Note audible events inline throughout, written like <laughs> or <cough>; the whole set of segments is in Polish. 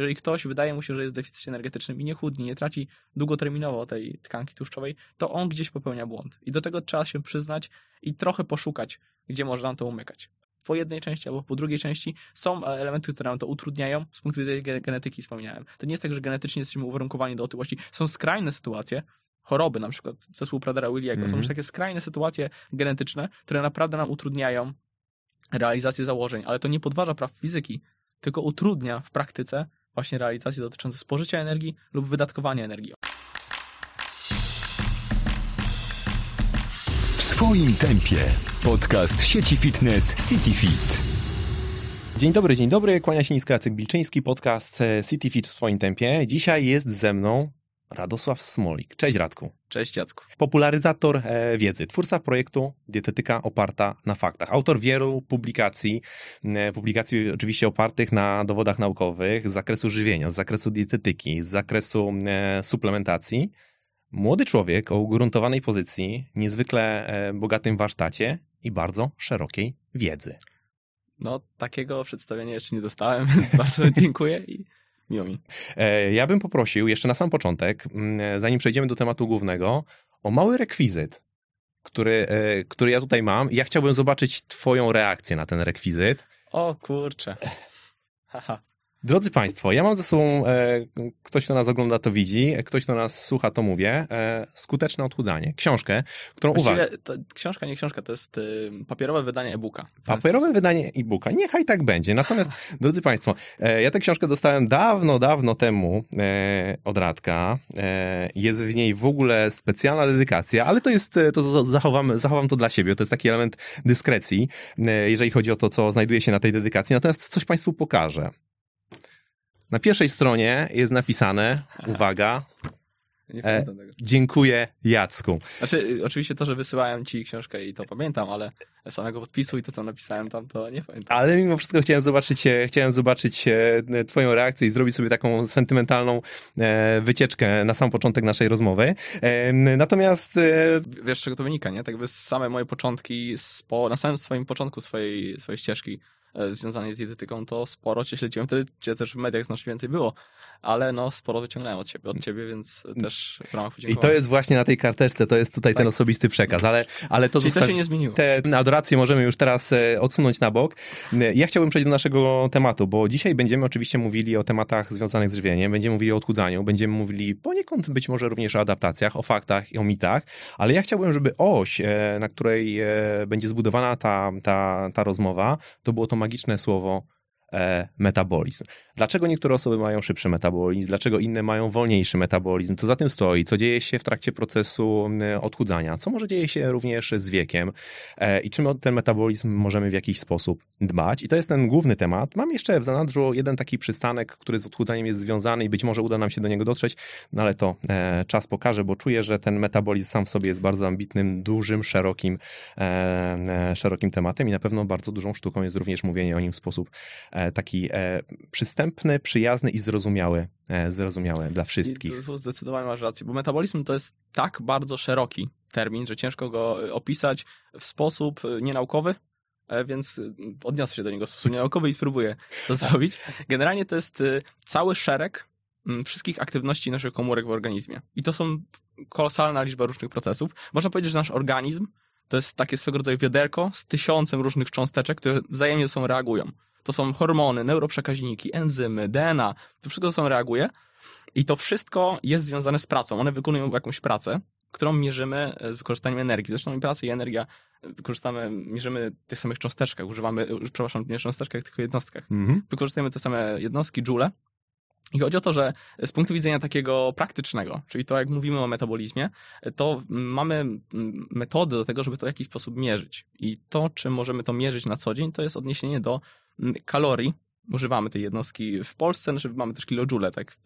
Jeżeli ktoś wydaje mu się, że jest deficycie energetycznym i nie chudnie, nie traci długoterminowo tej tkanki tłuszczowej, to on gdzieś popełnia błąd. I do tego trzeba się przyznać i trochę poszukać, gdzie można to umykać. Po jednej części albo po drugiej części są elementy, które nam to utrudniają. Z punktu widzenia genetyki wspomniałem. To nie jest tak, że genetycznie jesteśmy uwarunkowani do otyłości. Są skrajne sytuacje, choroby, na przykład zespół Pradera Williego. Mm -hmm. Są już mhm. takie skrajne sytuacje genetyczne, które naprawdę nam utrudniają realizację założeń, ale to nie podważa praw fizyki, tylko utrudnia w praktyce właśnie realizacje dotyczące spożycia energii lub wydatkowania energii. W swoim tempie. Podcast sieci fitness CityFit. Dzień dobry, dzień dobry. Kłania się nisko Jacek Bilczyński, podcast e, CityFit w swoim tempie. Dzisiaj jest ze mną Radosław Smolik. Cześć Radku. Cześć Jacku. Popularyzator e, wiedzy, twórca projektu Dietetyka oparta na faktach. Autor wielu publikacji, e, publikacji oczywiście opartych na dowodach naukowych z zakresu żywienia, z zakresu dietetyki, z zakresu e, suplementacji. Młody człowiek o ugruntowanej pozycji, niezwykle bogatym warsztacie i bardzo szerokiej wiedzy. No, takiego przedstawienia jeszcze nie dostałem, <laughs> więc bardzo dziękuję i Miło mi. E, ja bym poprosił jeszcze na sam początek, mm, zanim przejdziemy do tematu głównego, o mały rekwizyt, który, e, który ja tutaj mam. Ja chciałbym zobaczyć Twoją reakcję na ten rekwizyt. O kurczę. Haha. Drodzy Państwo, ja mam ze sobą, e, ktoś, kto nas ogląda, to widzi, ktoś, kto nas słucha, to mówię, e, skuteczne odchudzanie. Książkę, którą uwaga. książka, nie książka, to jest y, papierowe wydanie e-booka. Papierowe sposób. wydanie e-booka. Niechaj tak będzie. Natomiast, <laughs> drodzy Państwo, e, ja tę książkę dostałem dawno, dawno temu e, od Radka. E, jest w niej w ogóle specjalna dedykacja, ale to jest, e, to zachowam, zachowam to dla siebie. To jest taki element dyskrecji, jeżeli chodzi o to, co znajduje się na tej dedykacji. Natomiast coś Państwu pokażę. Na pierwszej stronie jest napisane, uwaga, e, dziękuję Jacku. Znaczy, oczywiście to, że wysyłałem ci książkę i to pamiętam, ale samego podpisu i to, co napisałem tam, to nie pamiętam. Ale mimo wszystko chciałem zobaczyć, e, chciałem zobaczyć e, twoją reakcję i zrobić sobie taką sentymentalną e, wycieczkę na sam początek naszej rozmowy. Natomiast... Wiesz, czego to wynika, nie? Tak jakby same moje początki, na samym swoim początku swojej, swojej ścieżki związanej z dietetyką, to sporo cię śledziłem, wtedy cię też w mediach znacznie więcej było, ale no sporo wyciągnąłem od ciebie, od ciebie, więc też w ramach I to jest właśnie na tej karteczce, to jest tutaj tak. ten osobisty przekaz, ale, ale to, Czyli to się nie zmieniło. Te adoracje możemy już teraz e, odsunąć na bok. Ja chciałbym przejść do naszego tematu, bo dzisiaj będziemy oczywiście mówili o tematach związanych z żywieniem, będziemy mówili o odchudzaniu, będziemy mówili poniekąd być może również o adaptacjach, o faktach i o mitach, ale ja chciałbym, żeby oś, e, na której będzie zbudowana ta, ta, ta rozmowa, to było to magiczne słowo metabolizm. Dlaczego niektóre osoby mają szybszy metabolizm, dlaczego inne mają wolniejszy metabolizm, co za tym stoi, co dzieje się w trakcie procesu odchudzania, co może dzieje się również z wiekiem e, i czym o ten metabolizm możemy w jakiś sposób dbać. I to jest ten główny temat. Mam jeszcze w zanadrzu jeden taki przystanek, który z odchudzaniem jest związany i być może uda nam się do niego dotrzeć, no ale to e, czas pokaże, bo czuję, że ten metabolizm sam w sobie jest bardzo ambitnym, dużym, szerokim, e, e szerokim tematem i na pewno bardzo dużą sztuką jest również mówienie o nim w sposób e, taki e, przystępny, przyjazny i zrozumiały, e, zrozumiały dla wszystkich. I tu zdecydowanie masz rację, bo metabolizm to jest tak bardzo szeroki termin, że ciężko go opisać w sposób e, nienaukowy, e, więc odniosę się do niego w sposób nienaukowy i spróbuję to <laughs> zrobić. Generalnie to jest cały szereg wszystkich aktywności naszych komórek w organizmie. I to są kolosalna liczba różnych procesów. Można powiedzieć, że nasz organizm to jest takie swego rodzaju wiaderko z tysiącem różnych cząsteczek, które wzajemnie ze sobą reagują. To są hormony, neuroprzekaźniki, enzymy, DNA. To wszystko ze sobą reaguje. I to wszystko jest związane z pracą. One wykonują jakąś pracę, którą mierzymy z wykorzystaniem energii. Zresztą i praca i energia wykorzystamy, mierzymy w tych samych cząsteczkach, używamy, przepraszam, nie cząsteczkach, tylko jednostkach. Mhm. Wykorzystujemy te same jednostki, joule. I chodzi o to, że z punktu widzenia takiego praktycznego, czyli to jak mówimy o metabolizmie, to mamy metody do tego, żeby to w jakiś sposób mierzyć. I to, czym możemy to mierzyć na co dzień, to jest odniesienie do kalorii, używamy tej jednostki w Polsce, znaczy mamy też kilojoule, tak, w,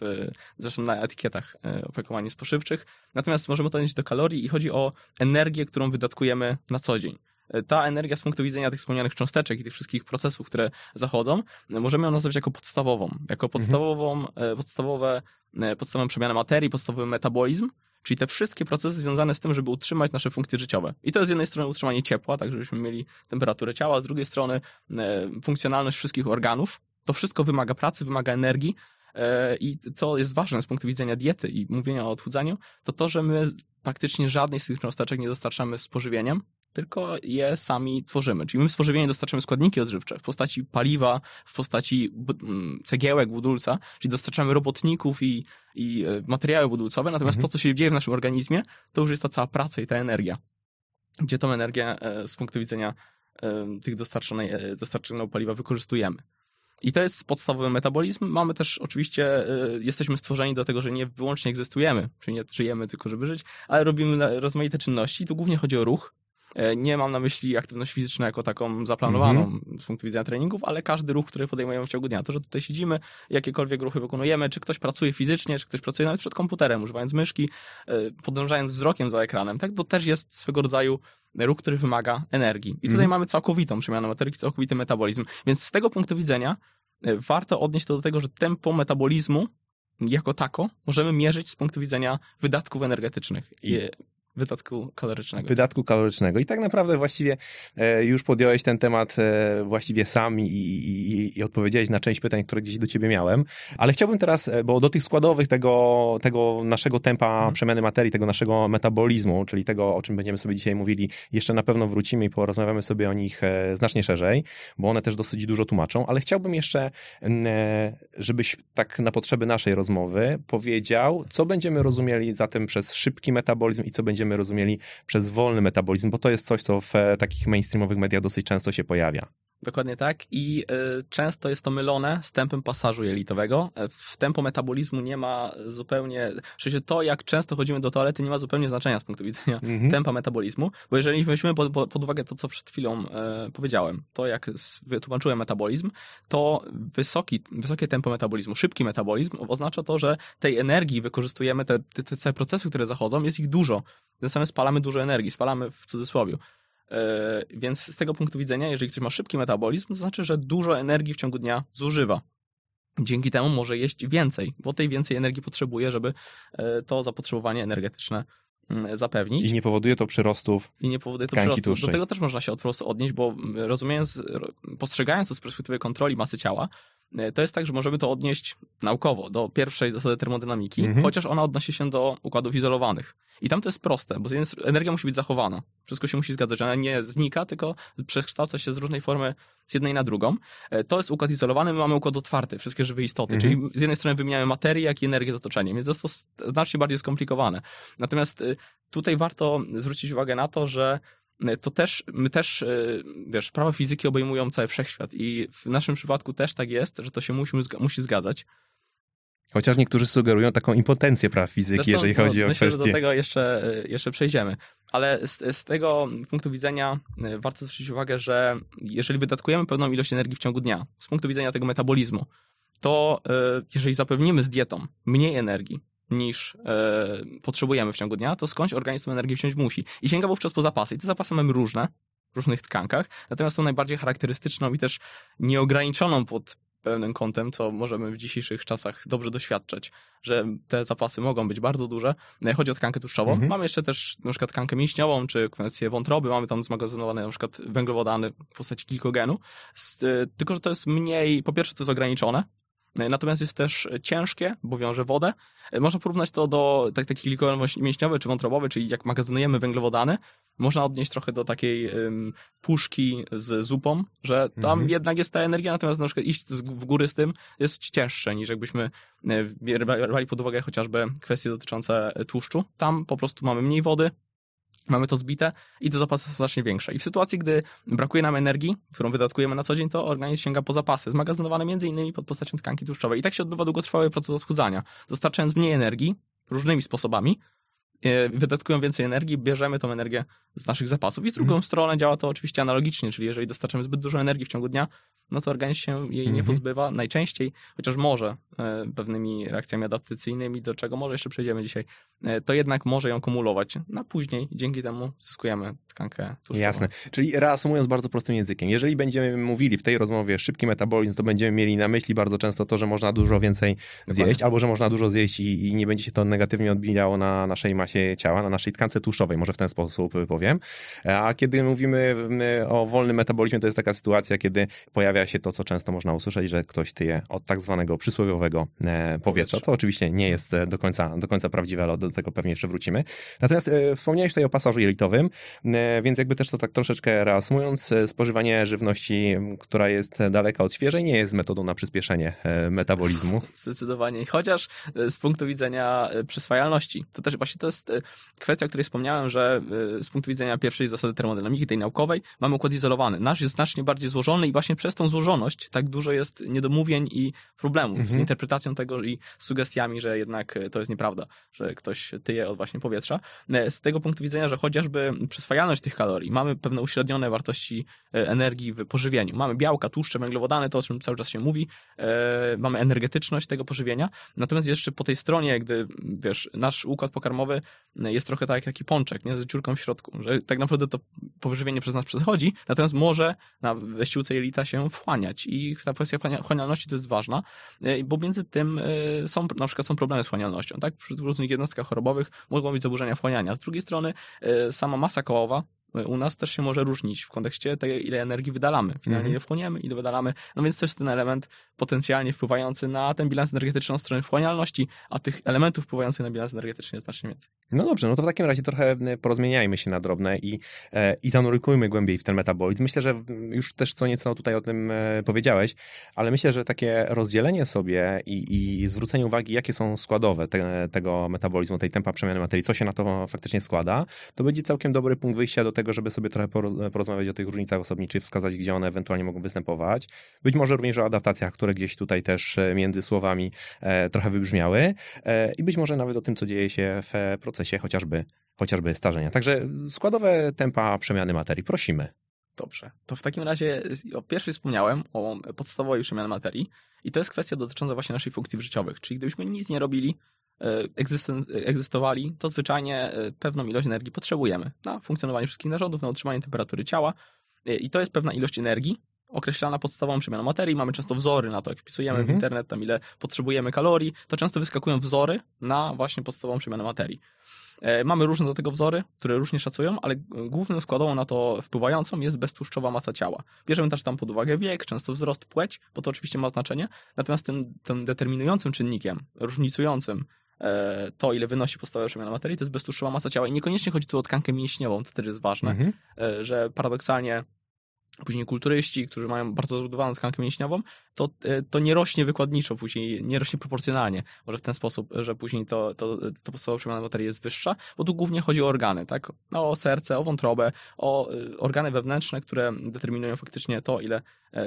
w, zresztą na etykietach e, opakowań spożywczych. Natomiast możemy to odnieść do kalorii i chodzi o energię, którą wydatkujemy na co dzień. E, ta energia z punktu widzenia tych wspomnianych cząsteczek i tych wszystkich procesów, które zachodzą, możemy ją nazwać jako podstawową, jako mhm. podstawową, mhm. podstawowe, podstawową przemianę materii, podstawowy metabolizm, Czyli te wszystkie procesy związane z tym, żeby utrzymać nasze funkcje życiowe. I to jest z jednej strony utrzymanie ciepła, tak żebyśmy mieli temperaturę ciała, z drugiej strony e, funkcjonalność wszystkich organów, To wszystko wymaga pracy, wymaga energii, e, i co jest ważne z punktu widzenia diety i mówienia o odchudzaniu, to to, że my praktycznie żadnej z tych cząsteczek nie dostarczamy z pożywieniem, tylko je sami tworzymy. Czyli my z pożywienia dostarczamy składniki odżywcze w postaci paliwa, w postaci mm, cegiełek, budulca, czyli dostarczamy robotników i, i e, materiały budulcowe, natomiast Mhm. to, co się dzieje w naszym organizmie, to już jest ta cała praca i ta energia. Gdzie tą energię e, z punktu widzenia e, tych dostarczonej, dostarczonego paliwa wykorzystujemy. I to jest podstawowy metabolizm. Mamy też oczywiście, jesteśmy stworzeni do tego, że nie wyłącznie egzystujemy, czyli nie żyjemy tylko, żeby żyć, ale robimy rozmaite czynności. Tu głównie chodzi o ruch. E, Nie mam na myśli aktywność fizyczną jako taką zaplanowaną z punktu widzenia treningów, ale każdy ruch, który podejmujemy w ciągu dnia. To, że tutaj siedzimy, jakiekolwiek ruchy wykonujemy, czy ktoś pracuje fizycznie, czy ktoś pracuje nawet przed komputerem, używając myszki, e, podążając wzrokiem za ekranem, tak? To też jest swego rodzaju ruch, który wymaga energii. I tutaj Mhm. mamy całkowitą przemianę materii, całkowity metabolizm. Więc z tego punktu widzenia e, warto odnieść to do tego, że tempo metabolizmu jako tako możemy mierzyć z punktu widzenia wydatków energetycznych i wydatku kalorycznego. wydatku kalorycznego. I tak naprawdę właściwie e, już podjąłeś ten temat e, właściwie sam i, i, i- odpowiedziałeś na część pytań, które gdzieś do ciebie miałem. Ale chciałbym teraz, e, bo do tych składowych tego, tego naszego tempa Mhm. przemiany materii, tego naszego metabolizmu, czyli tego, o czym będziemy sobie dzisiaj mówili, jeszcze na pewno wrócimy i porozmawiamy sobie o nich znacznie szerzej, bo one też dosyć dużo tłumaczą, ale chciałbym jeszcze, żebyś tak na potrzeby naszej rozmowy powiedział, co będziemy rozumieli zatem przez szybki metabolizm i co będziemy rozumieli przez wolny metabolizm, bo to jest coś, co w e, takich mainstreamowych mediach dosyć często się pojawia. Dokładnie tak. I y, często jest to mylone z tempem pasażu jelitowego. E, W tempo metabolizmu nie ma zupełnie, sensie to, jak często chodzimy do toalety, nie ma zupełnie znaczenia z punktu widzenia Mhm. tempa metabolizmu, bo jeżeli weźmiemy pod, pod, uwagę to, co przed chwilą e, powiedziałem, to jak wytłumaczyłem metabolizm, to wysoki, wysokie tempo metabolizmu, szybki metabolizm oznacza to, że tej energii wykorzystujemy, te, te, te procesy, które zachodzą, jest ich dużo. Tym samym spalamy dużo energii, spalamy w cudzysłowie. E, Więc z tego punktu widzenia, jeżeli ktoś ma szybki metabolizm, to znaczy, że dużo energii w ciągu dnia zużywa. Dzięki temu może jeść więcej, bo tej więcej energii potrzebuje, żeby e, to zapotrzebowanie energetyczne mm, zapewnić I nie powoduje to przyrostów. i nie powoduje to przyrostu. tłuszczej. Do tego też można się od prostu odnieść, bo mm, rozumiejąc, ro- postrzegając to z perspektywy kontroli masy ciała, to jest tak, że możemy to odnieść naukowo do pierwszej zasady termodynamiki, Mhm. chociaż ona odnosi się do układów izolowanych. I tam to jest proste, bo energia musi być zachowana. Wszystko się musi zgadzać. Ona nie znika, tylko przekształca się z różnej formy z jednej na drugą. E, To jest układ izolowany, my mamy układ otwarty, wszystkie żywe istoty. Mhm. Czyli z jednej strony wymieniamy materię, jak i energię z otoczeniem, więc jest to znacznie bardziej skomplikowane. Natomiast y, tutaj warto zwrócić uwagę na to, że to też, my też, y, wiesz, prawa fizyki obejmują cały wszechświat i w naszym przypadku też tak jest, że to się musi, musi zgadzać. Chociaż niektórzy sugerują taką impotencję praw fizyki, Zresztą, jeżeli no, chodzi o myślę, że kwestie. do tego jeszcze, y, jeszcze przejdziemy. Ale z, z tego punktu widzenia y, warto zwrócić uwagę, że jeżeli wydatkujemy pewną ilość energii w ciągu dnia, z punktu widzenia tego metabolizmu, to jeżeli zapewnimy z dietą mniej energii niż y, potrzebujemy w ciągu dnia, to skądś organizm energię wziąć musi. I sięga wówczas po zapasy. I te zapasy mamy różne, w różnych tkankach, natomiast tą najbardziej charakterystyczną i też nieograniczoną pod pewnym kątem, co możemy w dzisiejszych czasach dobrze doświadczać, że te zapasy mogą być bardzo duże. No, Chodzi o tkankę tłuszczową. Mhm. Mamy jeszcze też na przykład tkankę mięśniową, czy kwestię wątroby, mamy tam zmagazynowane na przykład węglowodany w postaci glikogenu, y, tylko że to jest mniej, po pierwsze to jest ograniczone, Natomiast jest też ciężkie, bo wiąże wodę. Y, Można porównać to do tak, taki glikogen mięśniowy czy wątrobowy, czyli jak magazynujemy węglowodany, można odnieść trochę do takiej ym, puszki z zupą, że tam Mhm. jednak jest ta energia, natomiast na przykład iść z- w góry z tym jest cięższe niż jakbyśmy e, brali pod uwagę chociażby kwestie dotyczące e, tłuszczu. Tam po prostu mamy mniej wody, mamy to zbite i te zapasy są znacznie większe. I w sytuacji, gdy brakuje nam energii, którą wydatkujemy na co dzień, to organizm sięga po zapasy, zmagazynowane innymi pod postacią tkanki tłuszczowej. I tak się odbywa długotrwały proces odchudzania. Dostarczając mniej energii, różnymi sposobami, e, wydatkują więcej energii, bierzemy tą energię z naszych zapasów. I z drugą stronę działa to oczywiście analogicznie, czyli jeżeli dostarczamy zbyt dużo energii w ciągu dnia, no to organizm się jej nie Mhm. pozbywa najczęściej, chociaż może e, pewnymi reakcjami adaptacyjnymi, do czego może jeszcze przejdziemy dzisiaj, e, to jednak może ją kumulować na później. Dzięki temu zyskujemy tkankę tłuszczową. Jasne. Czyli reasumując bardzo prostym językiem, jeżeli będziemy mówili w tej rozmowie szybki metabolizm, to będziemy mieli na myśli bardzo często to, że można dużo więcej zjeść, albo że można dużo zjeść i, i nie będzie się to negatywnie odbijało na naszej masie ciała, na naszej tkance tłuszczowej, może w ten sposób powiem. A kiedy mówimy o wolnym metabolizmie, to jest taka sytuacja, kiedy pojawia się to, co często można usłyszeć, że ktoś tyje od tak zwanego przysłowiowego e, powietrza. To oczywiście nie jest e, do końca, do końca prawdziwe, ale do tego pewnie jeszcze wrócimy. Natomiast e, wspomniałeś tutaj o pasażu jelitowym, więc jakby też to tak troszeczkę reasumując, spożywanie żywności, która jest daleka od świeżej, nie jest metodą na przyspieszenie metabolizmu. <laughs> Zdecydowanie. Chociaż z punktu widzenia przyswajalności, to też właśnie to jest kwestia, o której wspomniałem, że z punktu widzenia pierwszej zasady termodynamiki, tej naukowej, mamy układ izolowany. Nasz jest znacznie bardziej złożony i właśnie przez tą złożoność tak dużo jest niedomówień i problemów mhm. z interpretacją tego i sugestiami, że jednak to jest nieprawda, że ktoś tyje od właśnie powietrza. Z tego punktu widzenia, że chociażby przyswajalność tych kalorii, mamy pewne uśrednione wartości energii w pożywieniu. Mamy białka, tłuszcze, węglowodany, to o czym cały czas się mówi, mamy energetyczność tego pożywienia, natomiast jeszcze po tej stronie, gdy, wiesz, nasz układ pokarmowy jest trochę tak jak taki pączek, nie, z dziurką w środku, że tak naprawdę to pożywienie przez nas przechodzi, natomiast może na wyściółce jelita się wchłaniać i ta kwestia wchłanialności to jest ważna, e, bo między tym e, są, na przykład są problemy z wchłanialnością, tak? Przy różnych jednostkach chorobowych mogą być zaburzenia wchłaniania. Z drugiej strony e, sama masa kołowa u nas też się może różnić w kontekście tego, ile energii wydalamy. Finalnie mm. ile wchłoniemy, ile wydalamy. No więc to jest ten element potencjalnie wpływający na ten bilans energetyczny od strony wchłanialności, a tych elementów wpływających na bilans energetyczny jest znacznie więcej. No dobrze, no to w takim razie trochę porozmieniajmy się na drobne i, e, i zanurkujmy głębiej w ten metabolizm. Myślę, że już też co nieco tutaj o tym e, powiedziałeś, ale myślę, że takie rozdzielenie sobie i, i zwrócenie uwagi, jakie są składowe te, tego metabolizmu, tej tempa przemiany materii, co się na to faktycznie składa, to będzie całkiem dobry punkt wyjścia do tego, tego, żeby sobie trochę porozmawiać o tych różnicach osobniczych, wskazać, gdzie one ewentualnie mogą występować. Być może również o adaptacjach, które gdzieś tutaj też e, między słowami e, trochę wybrzmiały e, i być może nawet o tym, co dzieje się w procesie chociażby, chociażby starzenia. Także składowe tempa przemiany materii. Prosimy. Dobrze. To w takim razie o pierwszej wspomniałem o podstawowej przemianie materii i to jest kwestia dotycząca właśnie naszych funkcji życiowych. Czyli gdybyśmy nic nie robili, egzystowali, to zwyczajnie e, pewną ilość energii potrzebujemy na funkcjonowanie wszystkich narządów, na utrzymanie temperatury ciała e, i to jest pewna ilość energii, określana podstawową przemianą materii. Mamy często wzory na to, jak wpisujemy w mhm. internet tam ile potrzebujemy kalorii, to często wyskakują wzory na właśnie podstawową przemianę materii. Mamy różne do tego wzory, które różnie szacują, ale główną składową na to wpływającą jest beztłuszczowa masa ciała. Bierzemy też tam pod uwagę wiek, często wzrost, płeć, bo to oczywiście ma znaczenie, natomiast tym, tym determinującym czynnikiem, różnicującym E, to, ile wynosi podstawowa przemiana materii, to jest beztłuszczowa masa ciała. I niekoniecznie chodzi tu o tkankę mięśniową, to też jest ważne, mhm. E, że paradoksalnie później kulturyści, którzy mają bardzo zbudowaną tkankę mięśniową, to, e, to nie rośnie wykładniczo, później nie rośnie proporcjonalnie. Może w ten sposób, że później to, to, to podstawowa przemiana materii jest wyższa, bo tu głównie chodzi o organy, tak? No, o serce, o wątrobę, o organy wewnętrzne, które determinują faktycznie to, ile,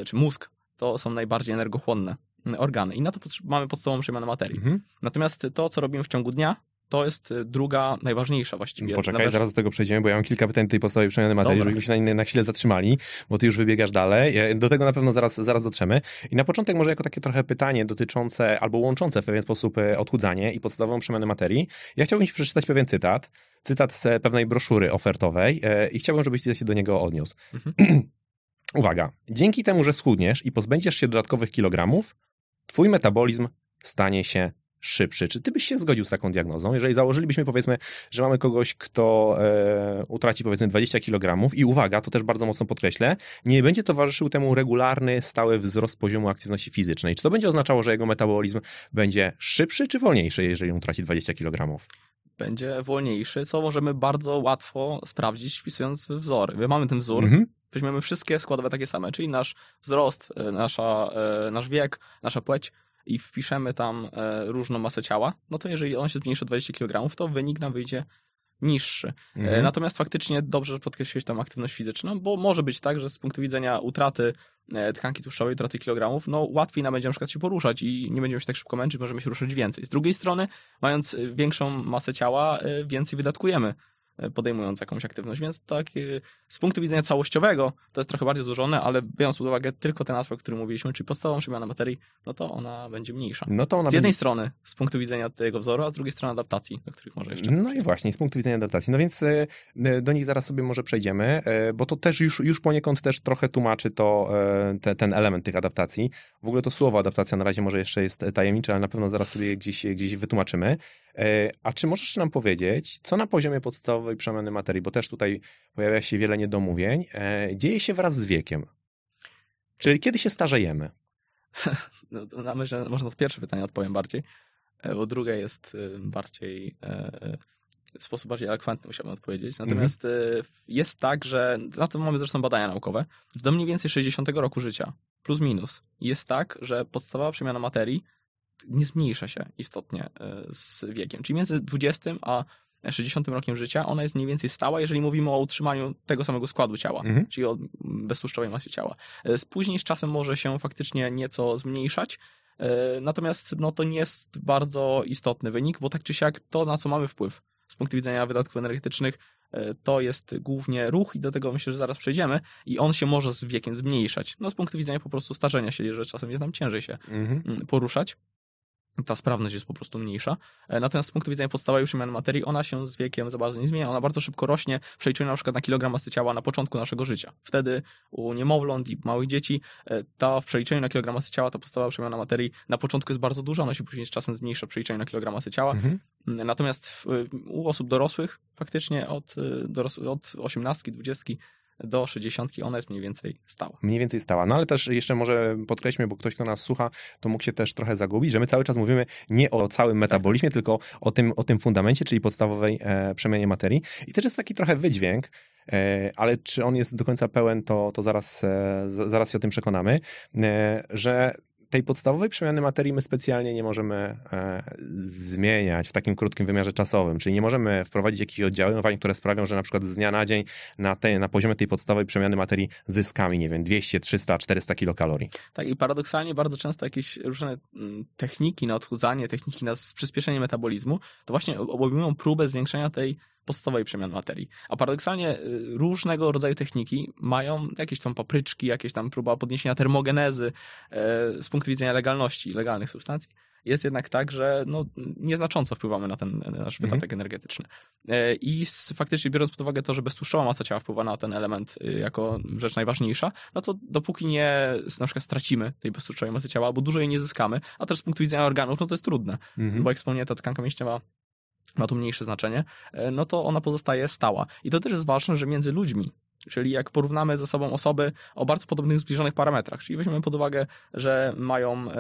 czy mózg, to są najbardziej energochłonne organy. I na to mamy podstawową przemianę materii. Mhm. Natomiast to, co robimy w ciągu dnia, to jest y, druga, najważniejsza właściwie. Poczekaj, zaraz do tego przejdziemy, bo ja mam kilka pytań tej podstawowej przemiany materii, Dobra. żebyśmy się na, na chwilę zatrzymali, bo ty już wybiegasz dalej. Do tego na pewno zaraz, zaraz dotrzemy. I na początek może jako takie trochę pytanie dotyczące albo łączące w pewien sposób e, odchudzanie i podstawową przemianę materii. Ja chciałbym ci przeczytać pewien cytat. Cytat z pewnej broszury ofertowej e, i chciałbym, żebyś się do niego odniósł. Mhm. <clears throat> Uwaga. Dzięki temu, że schudniesz i pozbędziesz się dodatkowych kilogramów, twój metabolizm stanie się szybszy. Czy ty byś się zgodził z taką diagnozą? Jeżeli założylibyśmy, powiedzmy, że mamy kogoś, kto e, utraci, powiedzmy, 20 kg i uwaga, to też bardzo mocno podkreślę, nie będzie towarzyszył temu regularny, stały wzrost poziomu aktywności fizycznej. Czy to będzie oznaczało, że jego metabolizm będzie szybszy czy wolniejszy, jeżeli on utraci 20 kg? Będzie wolniejszy, co możemy bardzo łatwo sprawdzić, wpisując wzory. My mamy ten wzór, mhm weźmiemy wszystkie składowe takie same, czyli nasz wzrost, e, nasza, e, nasz wiek, nasza płeć i wpiszemy tam e, różną masę ciała, no to jeżeli on się zmniejszy o 20 kg, to wynik nam wyjdzie niższy. Mhm. Natomiast faktycznie dobrze, że podkreśliłeś tam aktywność fizyczną, bo może być tak, że z punktu widzenia utraty tkanki tłuszczowej, utraty kilogramów, no łatwiej nam będzie na przykład się poruszać i nie będziemy się tak szybko męczyć, możemy się ruszyć więcej. Z drugiej strony, mając większą masę ciała, więcej wydatkujemy podejmując jakąś aktywność, więc tak e, z punktu widzenia całościowego to jest trochę bardziej złożone, ale biorąc pod uwagę tylko ten aspekt, o którym mówiliśmy, czyli podstawową przemianę materii, no to ona będzie mniejsza. No to ona Z jednej będzie... strony z punktu widzenia tego wzoru, a z drugiej strony adaptacji, do których może jeszcze... No i właśnie, z punktu widzenia adaptacji. No więc e, e, do nich zaraz sobie może przejdziemy, e, bo to też już, już poniekąd też trochę tłumaczy to, e, te, ten element tych adaptacji. W ogóle to słowo adaptacja na razie może jeszcze jest tajemnicze, ale na pewno zaraz sobie gdzieś, gdzieś wytłumaczymy. E, A czy możesz nam powiedzieć, co na poziomie podstawowej przemiany materii, bo też tutaj pojawia się wiele niedomówień, e, dzieje się wraz z wiekiem? Czyli kiedy się starzejemy? <laughs> No, myślę, może na to pierwsze pytanie odpowiem bardziej, e, bo drugie jest e, bardziej w sposób bardziej elokwentny musiałbym odpowiedzieć. Natomiast e, jest tak, że na to mamy zresztą badania naukowe, że do mniej więcej 60 roku życia, plus minus, jest tak, że podstawowa przemiana materii nie zmniejsza się istotnie z wiekiem. Czyli między 20 a 60 rokiem życia ona jest mniej więcej stała, jeżeli mówimy o utrzymaniu tego samego składu ciała, Mhm. czyli o beztłuszczowej masie ciała. E, Z później z czasem może się faktycznie nieco zmniejszać, e, natomiast no, to nie jest bardzo istotny wynik, bo tak czy siak to, na co mamy wpływ z punktu widzenia wydatków energetycznych, e, to jest głównie ruch i do tego myślę, że zaraz przejdziemy i on się może z wiekiem zmniejszać. No z punktu widzenia po prostu starzenia się, że czasem jest nam ciężej się Mhm. mm, poruszać. Ta sprawność jest po prostu mniejsza. E, Natomiast z punktu widzenia podstawowej przemiany materii, ona się z wiekiem za bardzo nie zmienia. Ona bardzo szybko rośnie w przeliczeniu na przykład na kilogram masy ciała na początku naszego życia. Wtedy u niemowląt i małych dzieci e, ta w przeliczeniu na kilogram masy ciała, ta podstawowa przemiana materii na początku jest bardzo duża, ona się później z czasem zmniejsza w przeliczeniu na kilogram masy ciała. Mhm. Mm, Natomiast u osób dorosłych faktycznie od, y, doros, od 18, 20 do 60 ona jest mniej więcej stała. Mniej więcej stała. No ale też jeszcze może podkreślmy, bo ktoś, kto nas słucha, to mógł się też trochę zagubić, że my cały czas mówimy nie o całym metabolizmie, tylko o tym, o tym fundamencie, czyli podstawowej e, przemianie materii. I też jest taki trochę wydźwięk, e, ale czy on jest do końca pełen, to, to zaraz, e, zaraz się o tym przekonamy, e, że tej podstawowej przemiany materii my specjalnie nie możemy e, zmieniać w takim krótkim wymiarze czasowym, czyli nie możemy wprowadzić jakichś oddziaływań, które sprawią, że na przykład z dnia na dzień na, tej, na poziomie tej podstawowej przemiany materii zyskamy, nie wiem, 200, 300, 400 kilokalorii. Tak i paradoksalnie bardzo często jakieś różne mm, techniki na odchudzanie, techniki na przyspieszenie metabolizmu, to właśnie ob- obejmują próbę zwiększenia tej podstawowej przemiany materii. A paradoksalnie y, różnego rodzaju techniki mają jakieś tam papryczki, jakieś tam próba podniesienia termogenezy e, z punktu widzenia legalności legalnych substancji. Jest jednak tak, że no, nieznacząco wpływamy na ten nasz wydatek energetyczny. E, I s- faktycznie biorąc pod uwagę to, że beztłuszczowa masa ciała wpływa na ten element y, jako rzecz najważniejsza, no to dopóki nie na przykład stracimy tej beztłuszczowej masy ciała, albo dużo jej nie zyskamy, a też z punktu widzenia organów, no to jest trudne, Mhm. bo jak wspomniałem, ta tkanka mięśniowa ma tu mniejsze znaczenie, e, no to ona pozostaje stała. I to też jest ważne, że między ludźmi, czyli jak porównamy ze sobą osoby o bardzo podobnych, zbliżonych parametrach, czyli weźmiemy pod uwagę, że mają e,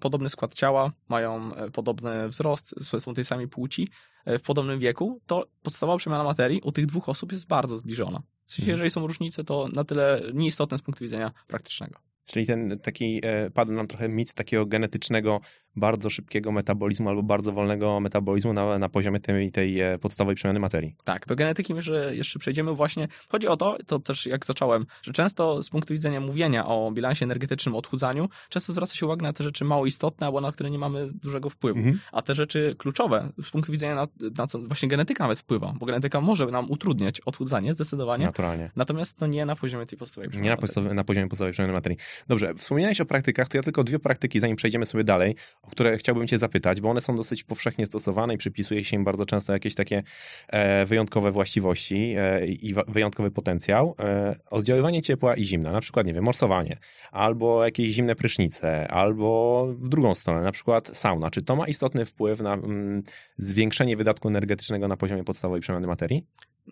podobny skład ciała, mają e, podobny wzrost, są tej samej płci, w podobnym wieku, to podstawowa przemiana materii u tych dwóch osób jest bardzo zbliżona. W sensie, Mhm. jeżeli są różnice, to na tyle nieistotne z punktu widzenia praktycznego. Czyli ten taki, e, padł nam trochę mit takiego genetycznego, bardzo szybkiego metabolizmu albo bardzo wolnego metabolizmu na, na poziomie tej, tej e, podstawowej przemiany materii. Tak, do genetyki myślę, że jeszcze przejdziemy właśnie. Chodzi o to, to też jak zacząłem, że często z punktu widzenia mówienia o bilansie energetycznym, odchudzaniu, często zwraca się uwagę na te rzeczy mało istotne, albo na które nie mamy dużego wpływu. Mhm. A te rzeczy kluczowe, z punktu widzenia na, na co właśnie genetyka nawet wpływa, bo genetyka może nam utrudniać odchudzanie zdecydowanie, Naturalnie. natomiast no nie na poziomie tej podstawowej Nie na, przemiany na poziomie podstawowej przemiany materii. Dobrze, wspomniałeś o praktykach, to ja tylko dwie praktyki, zanim przejdziemy sobie dalej, o które chciałbym cię zapytać, bo one są dosyć powszechnie stosowane i przypisuje się im bardzo często jakieś takie e, wyjątkowe właściwości e, i wyjątkowy potencjał. E, oddziaływanie ciepła i zimna, na przykład, nie wiem, morsowanie, albo jakieś zimne prysznice, albo w drugą stronę, na przykład sauna. Czy to ma istotny wpływ na mm, zwiększenie wydatku energetycznego na poziomie podstawowej przemiany materii?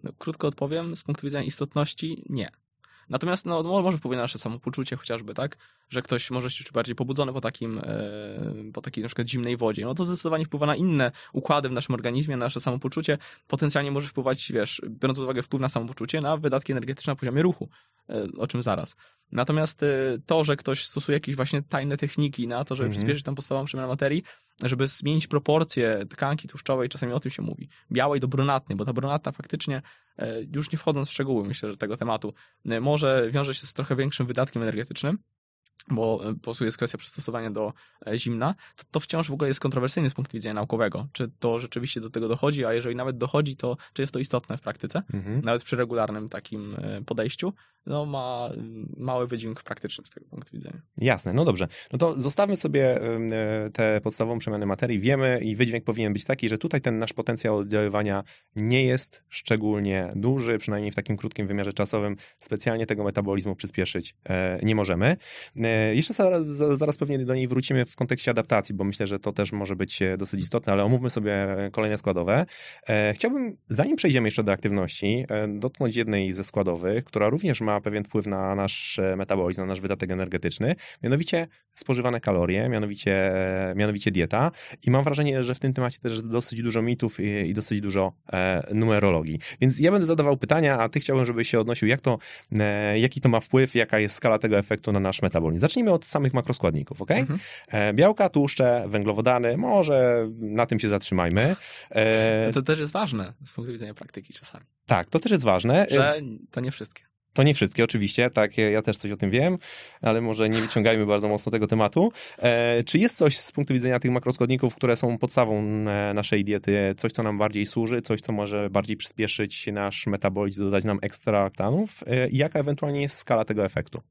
No, krótko odpowiem, z punktu widzenia istotności nie. Natomiast no, mo- może wpłynie na nasze samopoczucie chociażby, tak? Że ktoś może się czuć bardziej pobudzony po takim, e, po takiej na przykład zimnej wodzie. No to zdecydowanie wpływa na inne układy w naszym organizmie, na nasze samopoczucie. Potencjalnie może wpływać, wiesz, biorąc pod uwagę wpływ na samopoczucie, na wydatki energetyczne na poziomie ruchu, e, o czym zaraz. Natomiast e, to, że ktoś stosuje jakieś właśnie tajne techniki na to, żeby Mhm. przyspieszyć tam podstawową przemianę materii, żeby zmienić proporcje tkanki tłuszczowej, czasami o tym się mówi, białej do brunatnej, bo ta brunatna faktycznie, e, już nie wchodząc w szczegóły, myślę, że tego tematu, e, może wiąże się z trochę większym wydatkiem energetycznym, bo e, po prostu jest kwestia przystosowania do e, zimna, to, to wciąż w ogóle jest kontrowersyjne z punktu widzenia naukowego. Czy to rzeczywiście do tego dochodzi, a jeżeli nawet dochodzi, to czy jest to istotne w praktyce? Mhm. Nawet przy regularnym takim e, podejściu, no ma mm, mały wydźwięk praktyczny z tego punktu widzenia. Jasne, no dobrze. No to zostawmy sobie tę podstawową przemianę materii. Wiemy i wydźwięk powinien być taki, że tutaj ten nasz potencjał oddziaływania nie jest szczególnie duży, przynajmniej w takim krótkim wymiarze czasowym. Specjalnie tego metabolizmu przyspieszyć nie możemy. E, jeszcze zaraz, zaraz pewnie do niej wrócimy w kontekście adaptacji, bo myślę, że to też może być e, dosyć istotne, ale omówmy sobie kolejne składowe. E, chciałbym, zanim przejdziemy jeszcze do aktywności, e, dotknąć jednej ze składowych, która również ma pewien wpływ na nasz e, metabolizm, na nasz wydatek energetyczny, mianowicie spożywane kalorie, mianowicie, e, mianowicie dieta. I mam wrażenie, że w tym temacie też dosyć dużo mitów i, i dosyć dużo e, numerologii. Więc ja będę zadawał pytania, a ty chciałbym, żebyś się odnosił, jak to, e, jaki to ma wpływ, jaka jest skala tego efektu na nasz metabolizm. Zacznijmy od samych makroskładników, ok? Mhm. E, białka, tłuszcze, węglowodany, może na tym się zatrzymajmy. E, <laughs> To też jest ważne z punktu widzenia praktyki czasami, tak, to też jest ważne. E, że to nie wszystkie. To nie wszystkie, oczywiście, tak, ja też coś o tym wiem, ale może nie wyciągajmy bardzo mocno tego tematu. E, czy jest coś z punktu widzenia tych makroskładników, które są podstawą naszej diety, coś, co nam bardziej służy, coś, co może bardziej przyspieszyć nasz metabolizm, dodać nam ekstra aktanów? E, I jaka ewentualnie jest skala tego efektu?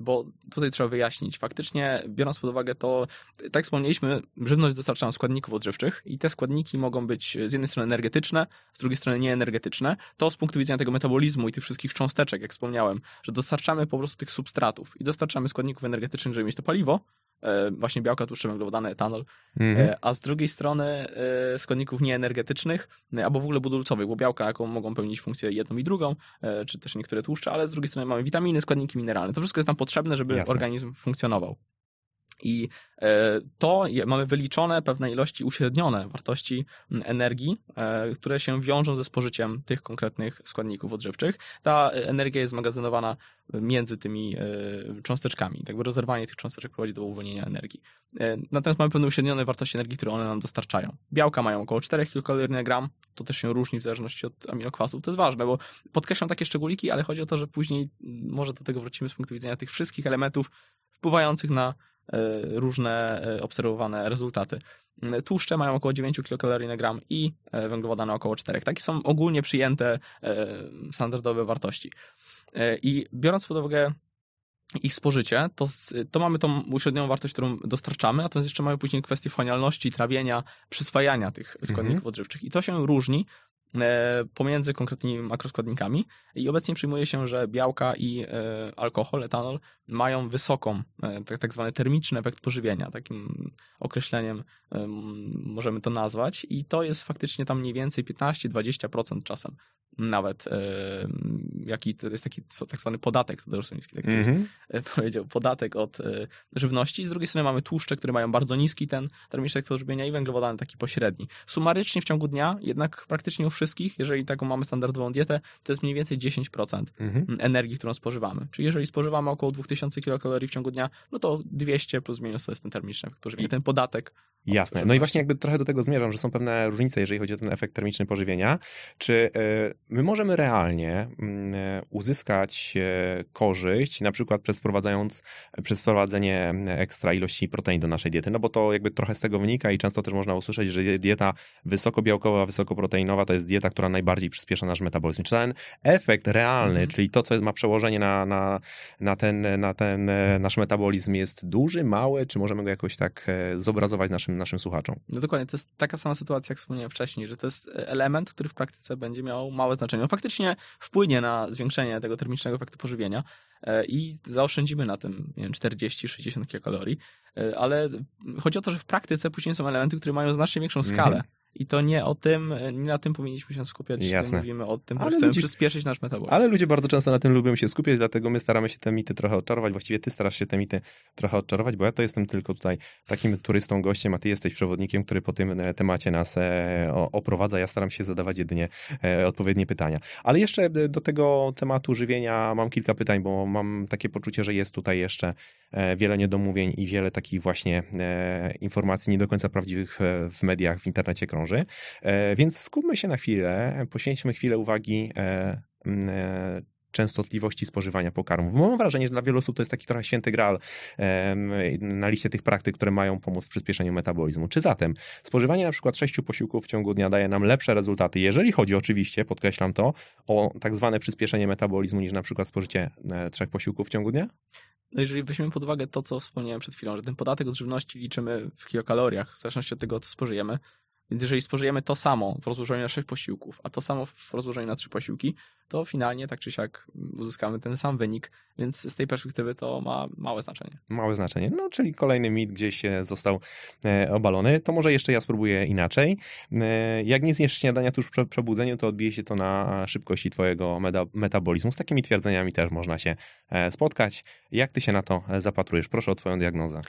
Bo tutaj trzeba wyjaśnić. Faktycznie, biorąc pod uwagę to, tak wspomnieliśmy, żywność dostarcza nam składników odżywczych i te składniki mogą być z jednej strony energetyczne, z drugiej strony nieenergetyczne. To z punktu widzenia tego metabolizmu i tych wszystkich cząsteczek, jak wspomniałem, że dostarczamy po prostu tych substratów i dostarczamy składników energetycznych, żeby mieć to paliwo, e, właśnie białka, tłuszcze, węglowodany, etanol, Mhm. E, a z drugiej strony e, składników nieenergetycznych, e, albo w ogóle budulcowych, bo białka jaką mogą pełnić funkcję jedną i drugą, e, czy też niektóre tłuszcze, ale z drugiej strony mamy witaminy, składniki mineralne. To wszystko jest nam potrzebne, żeby Jasne. organizm funkcjonował. I e, to mamy wyliczone pewne ilości uśrednione wartości energii, e, które się wiążą ze spożyciem tych konkretnych składników odżywczych. Ta e, energia jest magazynowana między tymi cząsteczkami. Tak by rozerwanie tych cząsteczek prowadzi do uwolnienia energii. Natomiast mamy pewne uśrednione wartości energii, które one nam dostarczają. Białka mają około 4 kilokalorii na gram, to też się różni w zależności od aminokwasów. To jest ważne, bo podkreślam takie szczególiki, ale chodzi o to, że później może do tego wrócimy z punktu widzenia tych wszystkich elementów wpływających na różne e, obserwowane rezultaty. Mm, Tłuszcze mają około 9 kilokalorii na gram i e, węglowodany około 4. Takie są ogólnie przyjęte e, standardowe wartości. E, I biorąc pod uwagę ich spożycie, to, to mamy tą uśrednioną wartość, którą dostarczamy, natomiast jeszcze mamy później kwestię wchłanialności, trawienia, przyswajania tych składników odżywczych. I to się różni e, pomiędzy konkretnymi makroskładnikami i obecnie przyjmuje się, że białka i e, alkohol, etanol mają wysoką, e, tak, tak zwany termiczny efekt pożywienia, takim określeniem em, możemy to nazwać. I to jest faktycznie tam mniej więcej 15-20% czasem nawet, jaki to jest taki tak zwany podatek tadeuszowski, tak ktoś Mhm. e, powiedział, podatek od e, żywności. Z drugiej strony mamy tłuszcze, które mają bardzo niski ten termiczny efekt pożywienia i węglowodany taki pośredni. Sumarycznie w ciągu dnia, jednak praktycznie u wszystkich, jeżeli taką mamy standardową dietę, to jest mniej więcej 10% Mhm. energii, którą spożywamy. Czyli jeżeli spożywamy około 2000 kilokalorii w ciągu dnia, no to 200 plus minus to jest ten termiczny efekt pożywienia, I- ten podatek. Jasne. No i właśnie jakby trochę do tego zmierzam, że są pewne różnice, jeżeli chodzi o ten efekt termiczny pożywienia. Czy e, my możemy realnie mm, e, uzyskać e, korzyść, na przykład przez, wprowadzając, przez wprowadzenie ekstra ilości protein do naszej diety? No bo to jakby trochę z tego wynika i często też można usłyszeć, że dieta wysokobiałkowa, wysokoproteinowa to jest dieta, która najbardziej przyspiesza nasz metabolizm. Czy ten efekt realny, Mhm. czyli to, co ma przełożenie na, na, na, ten, na ten e, nasz metabolizm jest duży, mały, czy możemy go jakoś tak zobrazować naszym, naszym słuchaczom? No dokładnie, to jest taka sama sytuacja, jak wspomniałem wcześniej, że to jest element, który w praktyce będzie miał małe znaczenie. On faktycznie wpłynie na zwiększenie tego termicznego efektu pożywienia e, i zaoszczędzimy na tym nie wiem, 40-60 kilokalorii, ale chodzi o to, że w praktyce później są elementy, które mają znacznie większą Mhm. skalę. I to nie o tym, e, nie na tym powinniśmy się skupiać, Jasne. mówimy o tym, że Ale chcemy ludzi- przyspieszyć nasz metabolizm. Ale ludzie bardzo często na tym lubią się skupiać, dlatego my staramy się te mity trochę odczarować. Właściwie ty starasz się te mity trochę odczarować, bo ja to jestem tylko tutaj takim turystą, gościem, a ty jesteś przewodnikiem, który po tym e, temacie nas e, oprowadza. Ja staram się zadawać jedynie e, odpowiednie pytania. Ale jeszcze e, do tego tematu żywienia mam kilka pytań, bo mam takie poczucie, że jest tutaj jeszcze e, wiele niedomówień i wiele takich właśnie e, informacji nie do końca prawdziwych e, w mediach, w internecie krąży. E, Więc skupmy się na chwilę, poświęćmy chwilę uwagi częstotliwości spożywania pokarmów. Mam wrażenie, że dla wielu osób to jest taki trochę święty graal na liście tych praktyk, które mają pomóc w przyspieszeniu metabolizmu. Czy zatem spożywanie na przykład sześciu posiłków w ciągu dnia daje nam lepsze rezultaty, jeżeli chodzi oczywiście, podkreślam to, o tak zwane przyspieszenie metabolizmu niż na przykład spożycie trzech posiłków w ciągu dnia? No jeżeli weźmiemy pod uwagę to, co wspomniałem przed chwilą, że ten podatek od żywności liczymy w kilokaloriach, w zależności od tego, co spożyjemy, więc jeżeli spożyjemy to samo w rozłożeniu na 6 posiłków, a to samo w rozłożeniu na 3 posiłki, to finalnie tak czy siak uzyskamy ten sam wynik, więc z tej perspektywy to ma małe znaczenie. Małe znaczenie. No, czyli kolejny mit gdzieś został e, obalony. To może jeszcze ja spróbuję inaczej. E, jak nie zjesz śniadania tuż po przebudzeniu, to odbije się to na szybkości twojego meta metabolizmu. Z takimi twierdzeniami też można się e, spotkać. Jak ty się na to zapatrujesz? Proszę o twoją diagnozę.